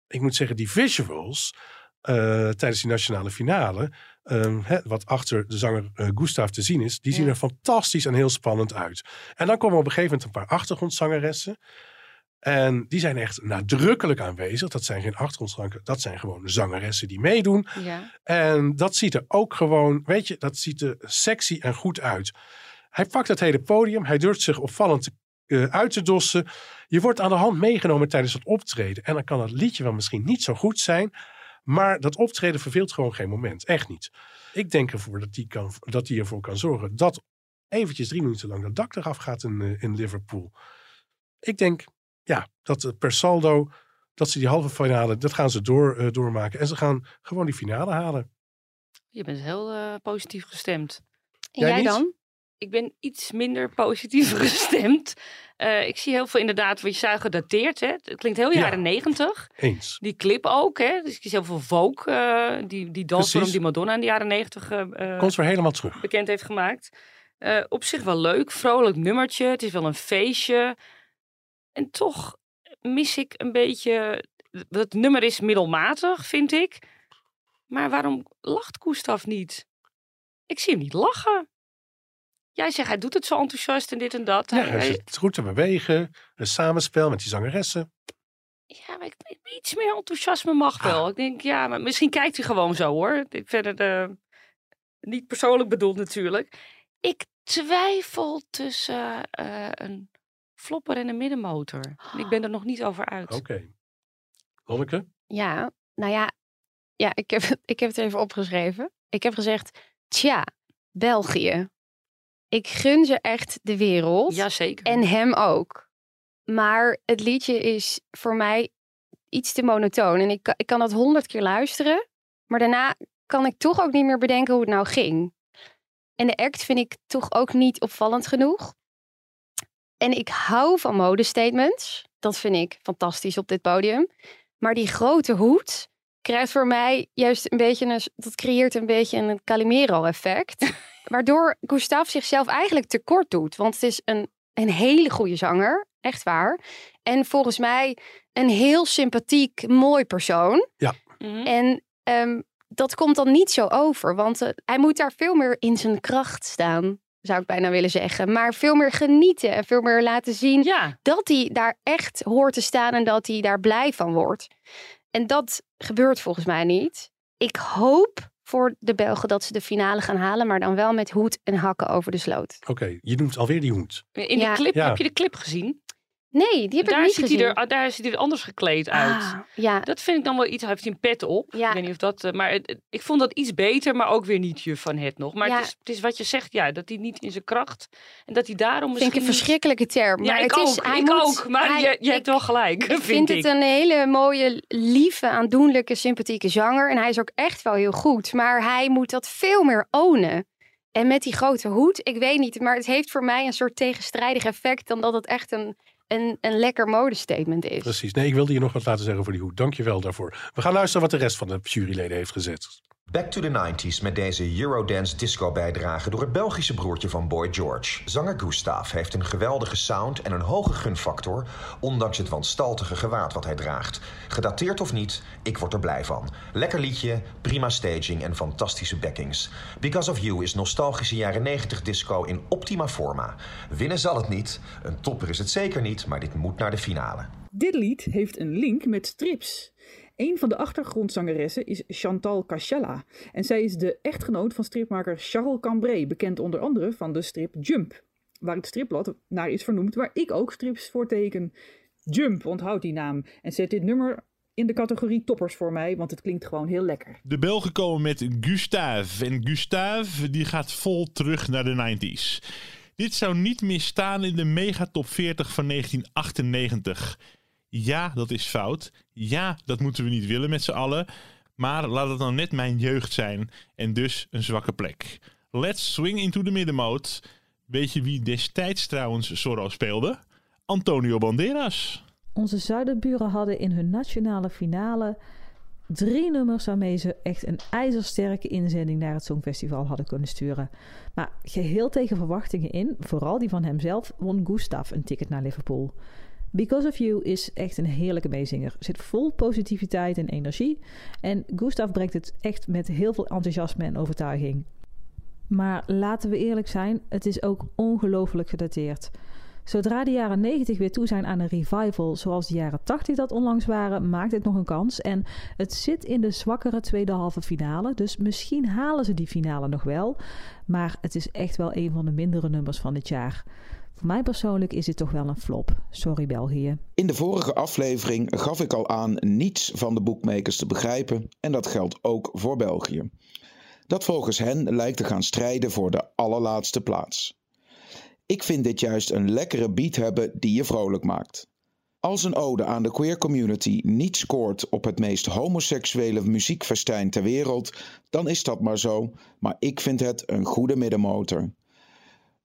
ik moet zeggen, die visuals eh, tijdens die nationale finale, ehm, wat achter de zanger eh, Gustav te zien is, die zien Ja. er fantastisch en heel spannend uit. En dan komen op een gegeven moment een paar achtergrondzangeressen. En die zijn echt nadrukkelijk aanwezig. Dat zijn geen achtergrondzangers, dat zijn gewoon zangeressen die meedoen. Ja. En dat ziet er ook gewoon, weet je, dat ziet er sexy en goed uit. Hij pakt het hele podium, hij durft zich opvallend te- eh, uit te dossen. Je wordt aan de hand meegenomen tijdens het optreden. En dan kan het liedje wel misschien niet zo goed zijn. Maar dat optreden verveelt gewoon geen moment. Echt niet. Ik denk ervoor dat die, kan, dat die ervoor kan zorgen dat eventjes drie minuten lang dat dak eraf gaat in, eh, in Liverpool. Ik denk, ja, dat eh, per saldo, dat ze die halve finale, dat gaan ze door, eh, doormaken. En ze gaan gewoon die finale halen. Je bent heel eh, positief gestemd. En Jij jij dan? Ik ben iets minder positief gestemd. Eh, ik zie heel veel inderdaad wat je zei gedateerd. Hè? Het klinkt heel Ja. jaren negentig. Eens. Die clip ook. Hè? Dus ik zie heel veel folk. eh, die, die dansvorm die Madonna in de jaren negentig eh, Komt weer helemaal terug. bekend heeft gemaakt. Op zich wel leuk. Vrolijk nummertje. Het is wel een feestje. En toch mis ik een beetje... Het nummer is middelmatig, vind ik. Maar waarom lacht Gustav niet? Ik zie hem niet lachen. Jij zegt, hij doet het zo enthousiast en dit en dat. Ja, Hij- zit goed te bewegen. Een samenspel met die zangeressen. Ja, maar ik, iets meer enthousiasme mag wel. Ik denk, ja, maar misschien kijkt hij gewoon zo hoor. Ik verder de, niet persoonlijk bedoeld natuurlijk. Ik twijfel tussen eh, een flopper en een middenmotor. En ik ben er nog niet over uit. Oké. Lonneke? Ja, nou ja, ja ik, heb, ik heb het even opgeschreven. Ik heb gezegd, tja, België. Ik gun ze echt de wereld. Jazeker. En hem ook. Maar het liedje is voor mij iets te monotoon. En ik, kan- ik kan dat honderd keer luisteren. Maar daarna kan ik toch ook niet meer bedenken hoe het nou ging. En de act vind ik toch ook niet opvallend genoeg. En ik hou van modestatements. Dat vind ik fantastisch op dit podium. Maar die grote hoed krijgt voor mij juist een beetje een... Dat creëert een beetje een Calimero-effect. waardoor Gustav zichzelf eigenlijk tekort doet. Want het is een, een hele goede zanger. Echt waar. En volgens mij een heel sympathiek, mooi persoon. Ja. En ehm, dat komt dan niet zo over. Want eh, hij moet daar veel meer in zijn kracht staan. Zou ik bijna willen zeggen. Maar veel meer genieten. En veel meer laten zien dat hij daar echt hoort te staan. En dat hij daar blij van wordt. En dat gebeurt volgens mij niet. Ik hoop voor de Belgen dat ze de finale gaan halen. Maar dan wel met hoed en hakken over de sloot. Oké, je noemt alweer die hoed. In de clip, Ja. heb je de clip gezien? Nee, die heb daar ik niet ziet gezien. Hij er, ah, daar ziet hij er anders gekleed uit. Ah, ja. Dat vind ik dan wel iets. Hij heeft een pet op. Ik weet niet of dat. eh, Maar het- ik vond dat iets beter, maar ook weer niet je van het nog. Maar Ja. het, is, het is wat je zegt, ja, dat hij niet in zijn kracht. En dat hij daarom vind misschien. ik een verschrikkelijke term. Ja, maar ik het is, ook, hij ik moet- ook, maar hij- je- je hebt wel gelijk, Ik vind vind ik. het een hele mooie, lieve, aandoenlijke, sympathieke zanger. En hij is ook echt wel heel goed. Maar hij moet dat veel meer ownen. En met die grote hoed, ik weet niet, maar het heeft voor mij een soort tegenstrijdig effect dan dat het echt een, een, een lekker modestatement is. Precies. Nee, ik wilde je nog wat laten zeggen voor die hoed. Dank je wel daarvoor. We gaan luisteren wat de rest van de juryleden heeft gezet. Back to the 90s met deze Eurodance disco bijdrage door het Belgische broertje van Boy George. Zanger Gustav heeft een geweldige sound en een hoge gunfactor, ondanks het wanstaltige gewaad wat hij draagt. Gedateerd of niet, ik word er blij van. Lekker liedje, prima staging en fantastische backings. Because of You is nostalgische jaren 90 disco in optima forma. Winnen zal het niet, een topper is het zeker niet, maar dit moet naar de finale. Dit lied heeft een link met strips. Een van de achtergrondzangeressen is Chantal Cachella. En zij is de echtgenoot van stripmaker Charles Cambrai, bekend onder andere van de strip Jump. Waar het stripblad naar is vernoemd, waar ik ook strips voor teken. Jump, onthoud die naam. En zet dit nummer in de categorie toppers voor mij, want het klinkt gewoon heel lekker. De Belgen komen met Gustave. En Gustave die gaat vol terug naar de 90s. Dit zou niet meer staan in de megatop 40 van 1998. Ja, dat is fout. Ja, dat moeten we niet willen met z'n allen. Maar laat het dan net mijn jeugd zijn en dus een zwakke plek. Let's swing into the middenmoot. Weet je wie destijds trouwens Zorro speelde? Antonio Banderas. Onze zuiderburen hadden in hun nationale finale drie nummers waarmee ze echt een ijzersterke inzending naar het Songfestival hadden kunnen sturen. Maar geheel tegen verwachtingen in, vooral die van hemzelf, won Gustav een ticket naar Liverpool. Because of You is echt een heerlijke meezinger. Zit vol positiviteit en energie. En Gustav brengt het echt met heel veel enthousiasme en overtuiging. Maar laten we eerlijk zijn, het is ook ongelooflijk gedateerd. Zodra de jaren 90 weer toe zijn aan een revival, zoals de jaren 80 dat onlangs waren, maakt het nog een kans. En het zit in de zwakkere tweede halve finale, dus misschien halen ze die finale nog wel. Maar het is echt wel een van de mindere nummers van dit jaar. Voor mij persoonlijk is dit toch wel een flop. Sorry België. In de vorige aflevering gaf ik al aan niets van de boekmakers te begrijpen en dat geldt ook voor België. Dat volgens hen lijkt te gaan strijden voor de allerlaatste plaats. Ik vind dit juist een lekkere beat hebben die je vrolijk maakt. Als een ode aan de queer community niet scoort op het meest homoseksuele muziekfestijn ter wereld, dan is dat maar zo, maar ik vind het een goede middenmotor.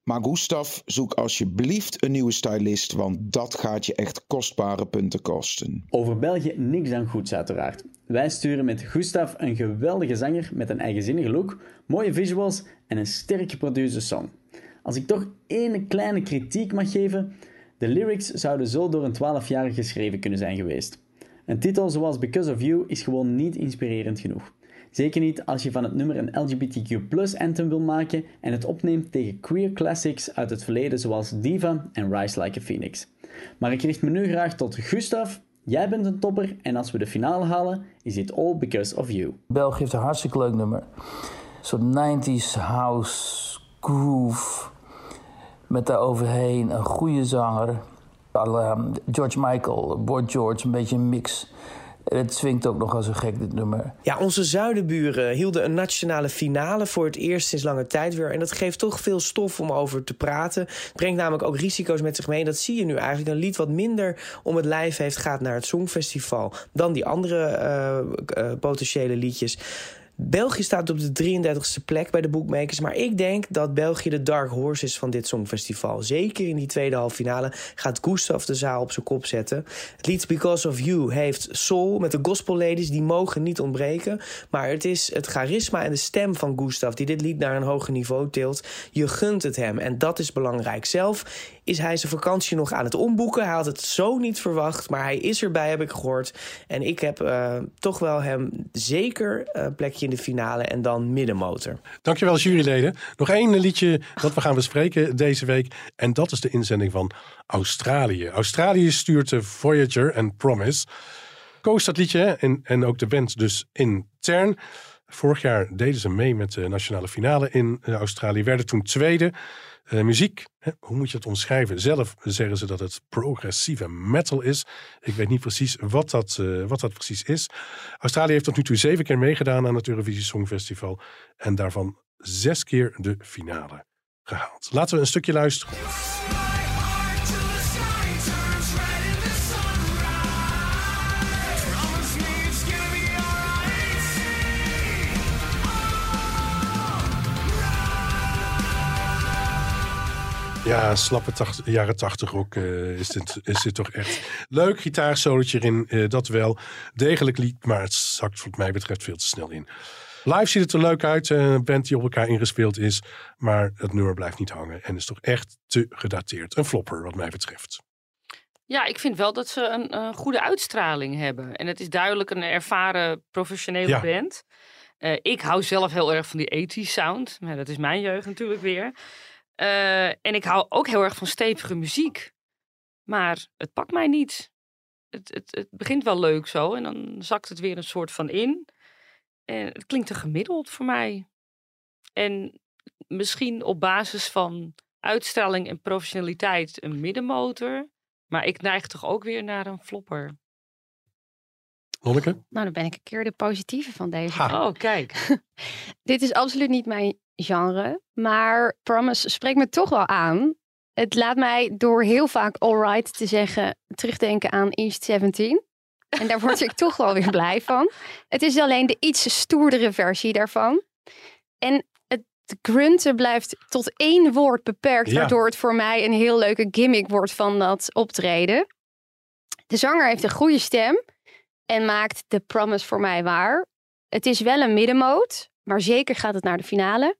Maar Gustav, zoek alsjeblieft een nieuwe stylist, want dat gaat je echt kostbare punten kosten. Over België niks dan goeds uiteraard. Wij sturen met Gustav een geweldige zanger met een eigenzinnige look, mooie visuals en een sterk geproduceerde song. Als ik toch één kleine kritiek mag geven, de lyrics zouden zo door een 12-jarige geschreven kunnen zijn geweest. Een titel zoals Because of You is gewoon niet inspirerend genoeg. Zeker niet als je van het nummer een LGBTQ anthem wil maken en het opneemt tegen queer classics uit het verleden zoals Diva en Rise Like a Phoenix. Maar ik richt me nu graag tot Gustav. Jij bent een topper en als we de finale halen, is dit all because of you. België heeft een hartstikke leuk nummer. Een soort 90s house groove. Met daar overheen een goede zanger. la George Michael, Boy George, een beetje een mix. Het swingt ook nog als een gek, dit nummer. Ja, onze zuidenburen hielden een nationale finale voor het eerst sinds lange tijd weer. En dat geeft toch veel stof om over te praten. Brengt namelijk ook risico's met zich mee. Dat zie je nu eigenlijk. Een lied wat minder om het lijf heeft gaat naar het Songfestival dan die andere eh, eh, potentiële liedjes. België staat op de 33ste plek bij de bookmakers. Maar ik denk dat België de dark horse is van dit Songfestival. Zeker in die tweede halve finale gaat Gustav de zaal op zijn kop zetten. Het lied Because of You heeft soul met de gospel ladies. Die mogen niet ontbreken. Maar het is het charisma en de stem van Gustav die dit lied naar een hoger niveau tilt. Je gunt het hem en dat is belangrijk. Zelf is hij zijn vakantie nog aan het omboeken. Hij had het zo niet verwacht, maar hij is erbij, heb ik gehoord. En ik heb uh, toch wel hem zeker een plekje in de finale en dan middenmotor. Dankjewel juryleden. Nog één liedje dat we gaan bespreken deze week. En dat is de inzending van Australië. Australië stuurt de Voyager en Promise. Koos dat liedje en, en ook de band dus intern. Vorig jaar deden ze mee met de nationale finale in Australië. Werden toen tweede. Uh, muziek, hè, hoe moet je het omschrijven? Zelf zeggen ze dat het progressieve metal is. Ik weet niet precies wat dat, uh, wat dat precies is. Australië heeft tot nu toe zeven keer meegedaan aan het Eurovisie Songfestival. En daarvan zes keer de finale gehaald. Laten we een stukje luisteren. Ja, slappe tacht, jaren tachtig ook uh, is, dit, is dit toch echt. Leuk gitaarsolotje erin, uh, dat wel. Degelijk lied, maar het zakt wat mij betreft veel te snel in. Live ziet het er leuk uit. eh, Een band die op elkaar ingespeeld is. Maar het nummer blijft niet hangen. En is toch echt te gedateerd. Een flopper wat mij betreft. Ja, ik vind wel dat ze een, een goede uitstraling hebben. En het is duidelijk een ervaren professionele Ja. band. Eh, ik hou zelf heel erg van die 80 sound. Maar dat is mijn jeugd natuurlijk weer. Eh, en ik hou ook heel erg van stevige muziek. Maar het pakt mij niet. Het, het, het begint wel leuk zo en dan zakt het weer een soort van in. En het klinkt te gemiddeld voor mij. En misschien op basis van uitstraling en professionaliteit een middenmotor. Maar ik neig toch ook weer naar een flopper. Lonneke? Nou, dan ben ik een keer de positieve van deze. Oh, kijk. Dit is absoluut niet mijn genre, maar Promise spreekt me toch wel aan. Het laat mij door heel vaak alright te zeggen terugdenken aan East 17. En daar word ik toch wel weer blij van. Het is alleen de iets stoerdere versie daarvan. En het grunten blijft tot één woord beperkt, Ja. waardoor het voor mij een heel leuke gimmick wordt van dat optreden. De zanger heeft een goede stem en maakt de promise voor mij waar. Het is wel een middenmoot, maar zeker gaat het naar de finale.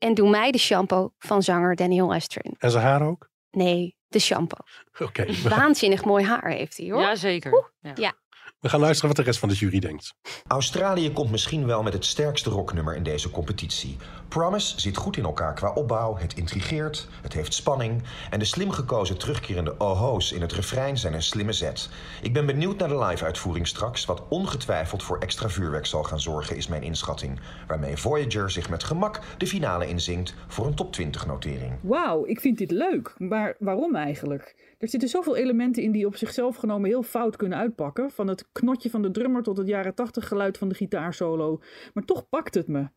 En doe mij de shampoo van zanger Daniel Estrin. En zijn haar ook? Nee, de shampoo. Oké. Waanzinnig mooi haar heeft hij hoor. Jazeker. Ja. We gaan luisteren wat de rest van de jury denkt. Australië komt misschien wel met het sterkste rocknummer in deze competitie. Promise zit goed in elkaar qua opbouw, het intrigeert, het heeft spanning... en de slim gekozen terugkerende oho's in het refrein zijn een slimme zet. Ik ben benieuwd naar de live-uitvoering straks... wat ongetwijfeld voor extra vuurwerk zal gaan zorgen, is mijn inschatting... waarmee Voyager zich met gemak de finale inzingt voor een top 20-notering. Wauw, ik vind dit leuk. Maar waarom eigenlijk? Er zitten zoveel elementen in die op zichzelf genomen heel fout kunnen uitpakken. Van het knotje van de drummer tot het jaren tachtig geluid van de gitaarsolo. Maar toch pakt het me.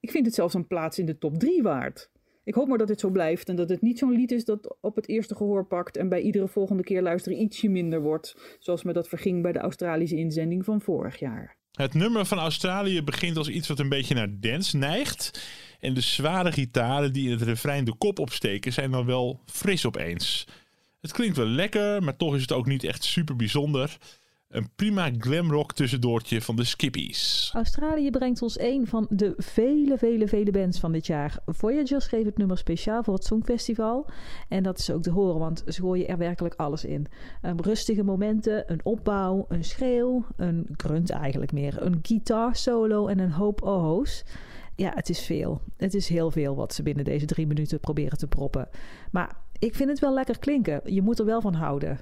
Ik vind het zelfs een plaats in de top 3 waard. Ik hoop maar dat dit zo blijft en dat het niet zo'n lied is dat op het eerste gehoor pakt en bij iedere volgende keer luisteren ietsje minder wordt. Zoals me dat verging bij de Australische inzending van vorig jaar. Het nummer van Australië begint als iets wat een beetje naar dance neigt. En de zware gitaren die in het refrein de kop opsteken zijn dan wel fris opeens. Het klinkt wel lekker, maar toch is het ook niet echt super bijzonder. Een prima glamrock tussendoortje van de Skippies. Australië brengt ons een van de vele, vele, vele bands van dit jaar. Voyager schreef het nummer speciaal voor het Songfestival. En dat is ook te horen, want ze gooien er werkelijk alles in. Um, rustige momenten, een opbouw, een schreeuw, een grunt eigenlijk meer, een gitaarsolo en een hoop oho's. Ja, het is veel. Het is heel veel wat ze binnen deze drie minuten proberen te proppen. Maar ik vind het wel lekker klinken. Je moet er wel van houden.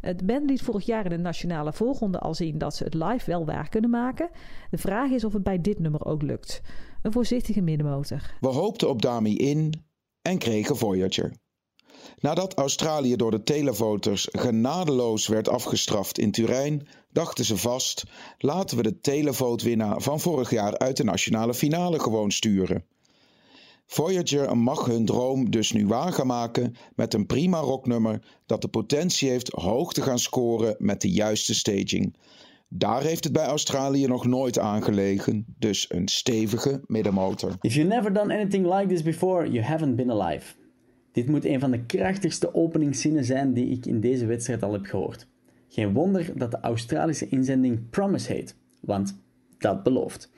Het band liet vorig jaar in de nationale voorronde al zien dat ze het live wel waar kunnen maken. De vraag is of het bij dit nummer ook lukt. Een voorzichtige middenmotor. We hoopten op Dami in en kregen Voyager. Nadat Australië door de televoters genadeloos werd afgestraft in Turijn, dachten ze vast: laten we de televootwinnaar van vorig jaar uit de nationale finale gewoon sturen. Voyager mag hun droom dus nu waar gaan maken met een prima rocknummer dat de potentie heeft hoog te gaan scoren met de juiste staging. Daar heeft het bij Australië nog nooit aangelegen, dus een stevige middenmotor. If you've never done anything like this before, you haven't been alive. Dit moet een van de krachtigste openingszinnen zijn die ik in deze wedstrijd al heb gehoord. Geen wonder dat de Australische inzending Promise heet, want dat belooft.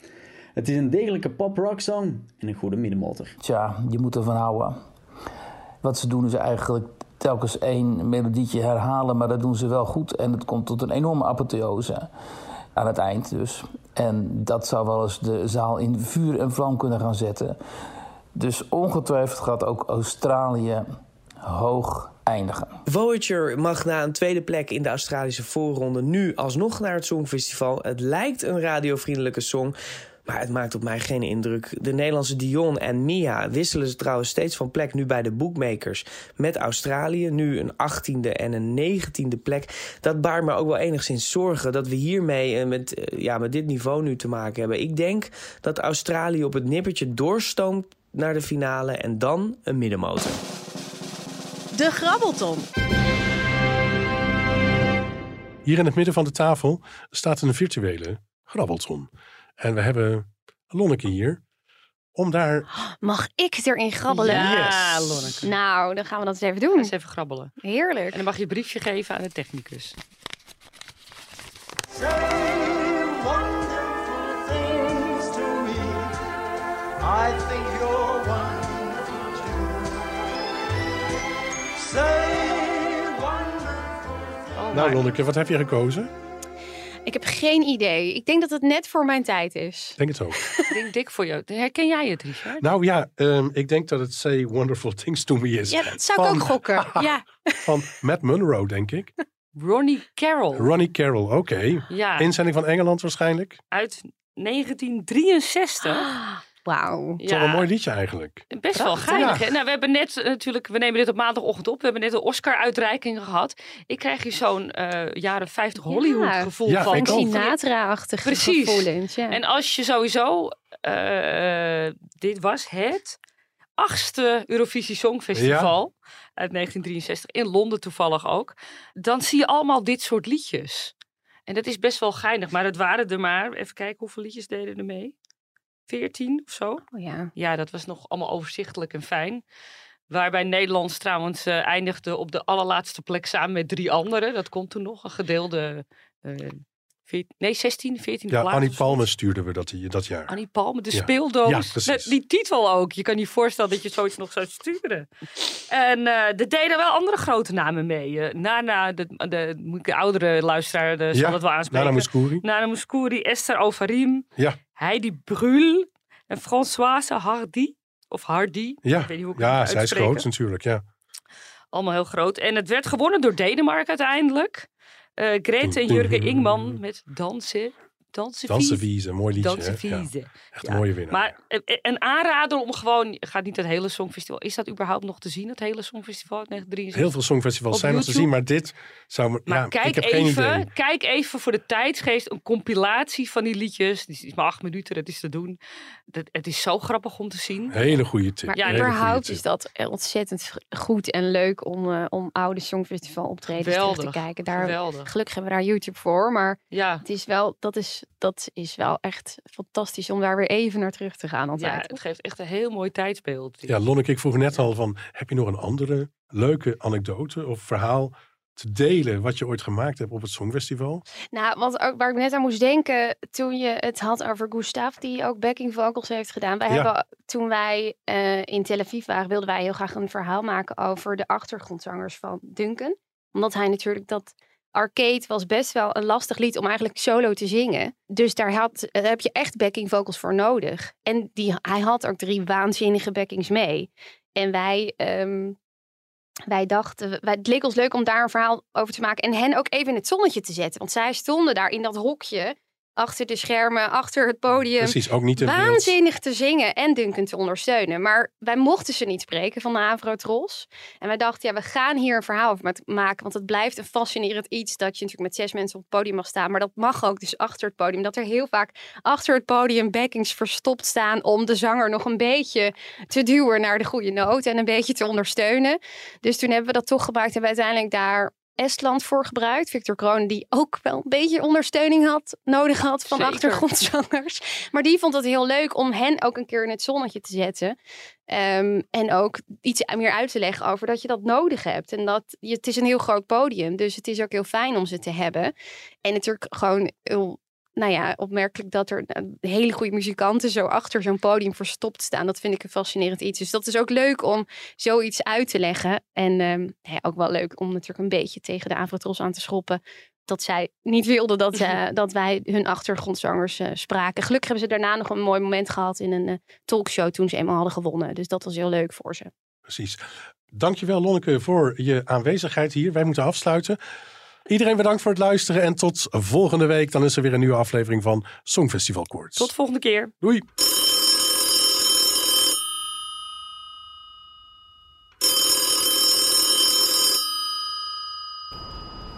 Het is een degelijke pop-rock song en een goede middenmotor. Tja, je moet ervan houden. Wat ze doen is eigenlijk telkens één melodietje herhalen, maar dat doen ze wel goed. En het komt tot een enorme apotheose aan het eind dus. En dat zou wel eens de zaal in vuur en vlam kunnen gaan zetten. Dus ongetwijfeld gaat ook Australië hoog eindigen. Voyager mag na een tweede plek in de Australische voorronde nu alsnog naar het Songfestival. Het lijkt een radiovriendelijke song, maar het maakt op mij geen indruk. De Nederlandse Dion en Mia wisselen ze trouwens steeds van plek nu bij de bookmakers. Met Australië nu een 18e en een 19e plek. Dat baart me ook wel enigszins zorgen dat we hiermee eh, met, eh, ja, met dit niveau nu te maken hebben. Ik denk dat Australië op het nippertje doorstoomt naar de finale en dan een middenmotor. De grabbelton. Hier in het midden van de tafel staat een virtuele grabbelton. En we hebben Lonneke hier om daar... Mag ik erin grabbelen? Ja, Yes. Lonneke. Nou, dan gaan we dat eens even doen. Eens even grabbelen. Heerlijk. En dan mag je een briefje geven aan de technicus. Say wonderful things to I think you're wonderful too. Say wonderful. nou, Lonneke, wat heb je gekozen? Ik heb geen idee. Ik denk dat het net voor mijn tijd is. Ik denk het ook. Ik denk dik voor jou. Herken jij het, Richard? Nou ja, ehm, ik denk dat het Say Wonderful Things to Me is. Ja, dat zou ik ook gokken. Ja. Van Matt Monroe, denk ik. Ronnie Carroll. Ronnie Carroll, oké. Ja. Inzending van Engeland waarschijnlijk. Uit 1963. Wauw. Toch wel een mooi liedje eigenlijk. Best wel geinig. Hè? Nou, we hebben net eh, natuurlijk, we nemen dit op maandagochtend op. We hebben net een Oscar-uitreiking gehad. Ik krijg hier zo'n eh, jaren 50 Hollywood-gevoel Ja, van. Precies. gevoelens. Ja. En als je sowieso, eh, dit was het achtste Eurovisie Songfestival uit 1963, in Londen toevallig ook. Dan zie je allemaal dit soort liedjes. En dat is best wel geinig, maar het waren er maar, even kijken hoeveel liedjes deden er mee. 14 of zo. Oh, ja. ja, dat was nog allemaal overzichtelijk en fijn. Waarbij Nederlands trouwens eh, eindigde op de allerlaatste plek samen met drie anderen. Dat komt toen nog, een gedeelde eh, nee, 16, 14 Ja. Annie Palme stuurden we dat, dat jaar. Annie Palme, de speeldoos. Ja, die titel ook. Je kan je voorstellen dat je zoiets nog zou sturen. En uh, er deden wel andere grote namen mee. Eh, Nana, de, de, oudere luisteraar eh, de, ja, zal het wel aanspreken. Nana Mouskouri. Nana Mouskouri, Esther Ovarim. Ja. Heidi Brul. En Françoise Hardy. Of Hardy. Ja, ik weet niet hoe ik ja zij is groot natuurlijk, ja. Allemaal heel groot. En het werd gewonnen door Denemarken uiteindelijk. Eh Grete en Jurgen Ingman met Dansen. Dansen Dansen Wiese, mooi liedje. Ja. Echt Ja. een mooie winnaar. Maar eh, eh, een aanrader om gewoon, je gaat niet het hele Songfestival. Is dat überhaupt nog te zien, het hele Songfestival uit 1963? Heel veel songfestivals Op zijn nog te YouTube? zien, maar dit zou me... Maar ja, kijk, ik heb geen idee. even, kijk even voor de tijdsgeest een compilatie van die liedjes. Die is maar acht minuten, dat is te doen. Dat, het is zo grappig om te zien. Hele goede tip. Maar Ja, überhaupt tip. is dat ontzettend goed en leuk om, eh, om oude Songfestival optredens terug te kijken. Daar, geweldig. Gelukkig hebben we daar YouTube voor, maar Ja. het is wel, dat, is, dat is wel echt fantastisch om daar weer even naar terug te gaan Ja, altijd. het geeft echt een heel mooi tijdsbeeld. Ja, Lonneke, ik vroeg net al van, heb je nog een andere leuke anekdote of verhaal te delen wat je ooit gemaakt hebt op het Songfestival? Nou, wat ook, waar ik net aan moest denken toen je het had over Gustav, die ook backing vocals heeft gedaan. Wij Ja. hebben, toen wij eh, in Tel Aviv waren, wilden wij heel graag een verhaal maken over de achtergrondzangers van Duncan. Omdat hij natuurlijk dat Arcade was best wel een lastig lied om eigenlijk solo te zingen. Dus daar, had, daar heb je echt backing vocals voor nodig. En die, hij had ook drie waanzinnige backings mee. En wij, ehm, wij dachten, wij, het leek ons leuk om daar een verhaal over te maken. En hen ook even in het zonnetje te zetten. Want zij stonden daar in dat hokje. Achter de schermen, achter het podium. Precies, ook niet. Waanzinnig te zingen en Duncan te ondersteunen. Maar wij mochten ze niet spreken van de Avro-Tros. En wij dachten, ja, we gaan hier een verhaal over maken. Want het blijft een fascinerend iets dat je natuurlijk met zes mensen op het podium mag staan. Maar dat mag ook dus achter het podium. Dat er heel vaak achter het podium backings verstopt staan... om de zanger nog een beetje te duwen naar de goede noot... en een beetje te ondersteunen. Dus toen hebben we dat toch gebruikt. En we uiteindelijk daar Estland voor gebruikt. Victor Kroon, die ook wel een beetje ondersteuning had, nodig had van Zeker. achtergrondzangers. Maar die vond het heel leuk om hen ook een keer in het zonnetje te zetten. Ehm, en ook iets meer uit te leggen over dat je dat nodig hebt. En dat je, het is een heel groot podium, dus het is ook heel fijn om ze te hebben. En natuurlijk gewoon heel, nou ja, opmerkelijk dat er eh, hele goede muzikanten zo achter zo'n podium verstopt staan. Dat vind ik een fascinerend iets. Dus dat is ook leuk om zoiets uit te leggen. En ehm, ja, ook wel leuk om natuurlijk een beetje tegen de Avrotros aan te schoppen. Dat zij niet wilden dat, eh, dat wij hun achtergrondzangers eh, spraken. Gelukkig hebben ze daarna nog een mooi moment gehad in een talkshow toen ze eenmaal hadden gewonnen. Dus dat was heel leuk voor ze. Precies. Dankjewel Lonneke voor je aanwezigheid hier. Wij moeten afsluiten. Iedereen bedankt voor het luisteren en tot volgende week. Dan is er weer een nieuwe aflevering van Songfestival Koorts. Tot volgende keer. Doei.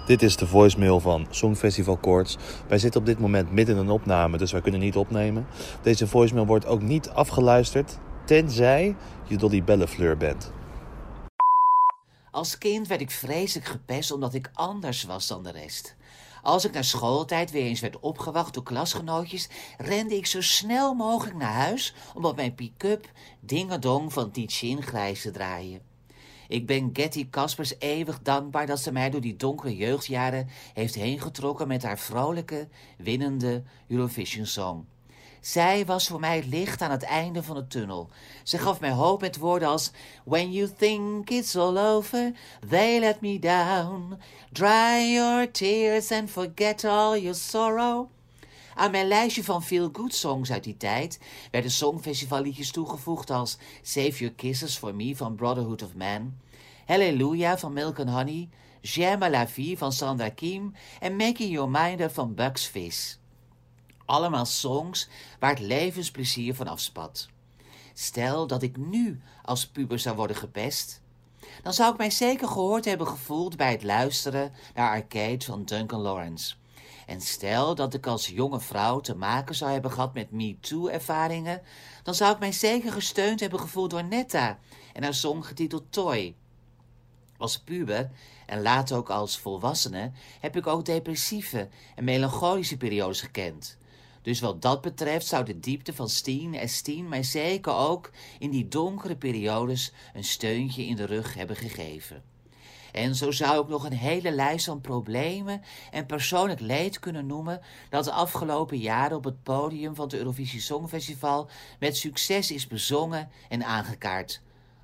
Dit is de voicemail van Songfestival Koorts. Wij zitten op dit moment midden in een opname, dus wij kunnen niet opnemen. Deze voicemail wordt ook niet afgeluisterd, tenzij je Dolly Bellefleur bent. Als kind werd ik vreselijk gepest omdat ik anders was dan de rest. Als ik na schooltijd weer eens werd opgewacht door klasgenootjes, rende ik zo snel mogelijk naar huis om op mijn pick-up Dingedong van Tietjen grijs te draaien. Ik ben Getty Caspers eeuwig dankbaar dat ze mij door die donkere jeugdjaren heeft heengetrokken met haar vrolijke, winnende Eurovision Song. Zij was voor mij het licht aan het einde van de tunnel. Ze gaf mij hoop met woorden als When you think it's all over, they let me down. Dry your tears and forget all your sorrow. Aan mijn lijstje van feel-good songs uit die tijd werden songfestivalliedjes toegevoegd als Save Your Kisses for Me van Brotherhood of Man, Hallelujah van Milk and Honey, J'aime la vie van Sandra Kim en Making Your Mind Up van Bugs Fizz. Allemaal songs waar het levensplezier van afspat. Stel dat ik nu als puber zou worden gepest, dan zou ik mij zeker gehoord hebben gevoeld bij het luisteren naar Arcade van Duncan Lawrence. En stel dat ik als jonge vrouw te maken zou hebben gehad met MeToo-ervaringen, dan zou ik mij zeker gesteund hebben gevoeld door Netta en haar song getiteld Toy. Als puber en later ook als volwassene heb ik ook depressieve en melancholische periodes gekend. Dus wat dat betreft zou de diepte van Steen en Steen mij zeker ook in die donkere periodes een steuntje in de rug hebben gegeven. En zo zou ik nog een hele lijst van problemen en persoonlijk leed kunnen noemen dat de afgelopen jaren op het podium van het Eurovisie Songfestival met succes is bezongen en aangekaart.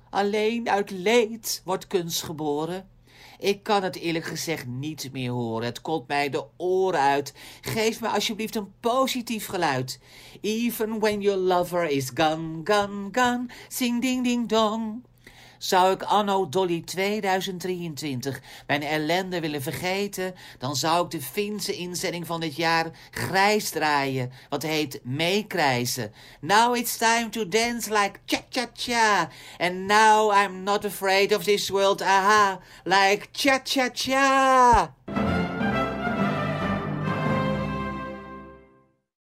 Alleen uit leed wordt kunst geboren. Ik kan het eerlijk gezegd niet meer horen. Het komt mij de oren uit. Geef me alsjeblieft een positief geluid. Even when your lover is gone, gone, gone. Sing ding ding dong. Zou ik anno Dolly 2023 mijn ellende willen vergeten, dan zou ik de Finse inzending van dit jaar grijs draaien, wat heet meekrijzen. Now it's time to dance like cha-cha-cha. And now I'm not afraid of this world, aha, like cha-cha-cha.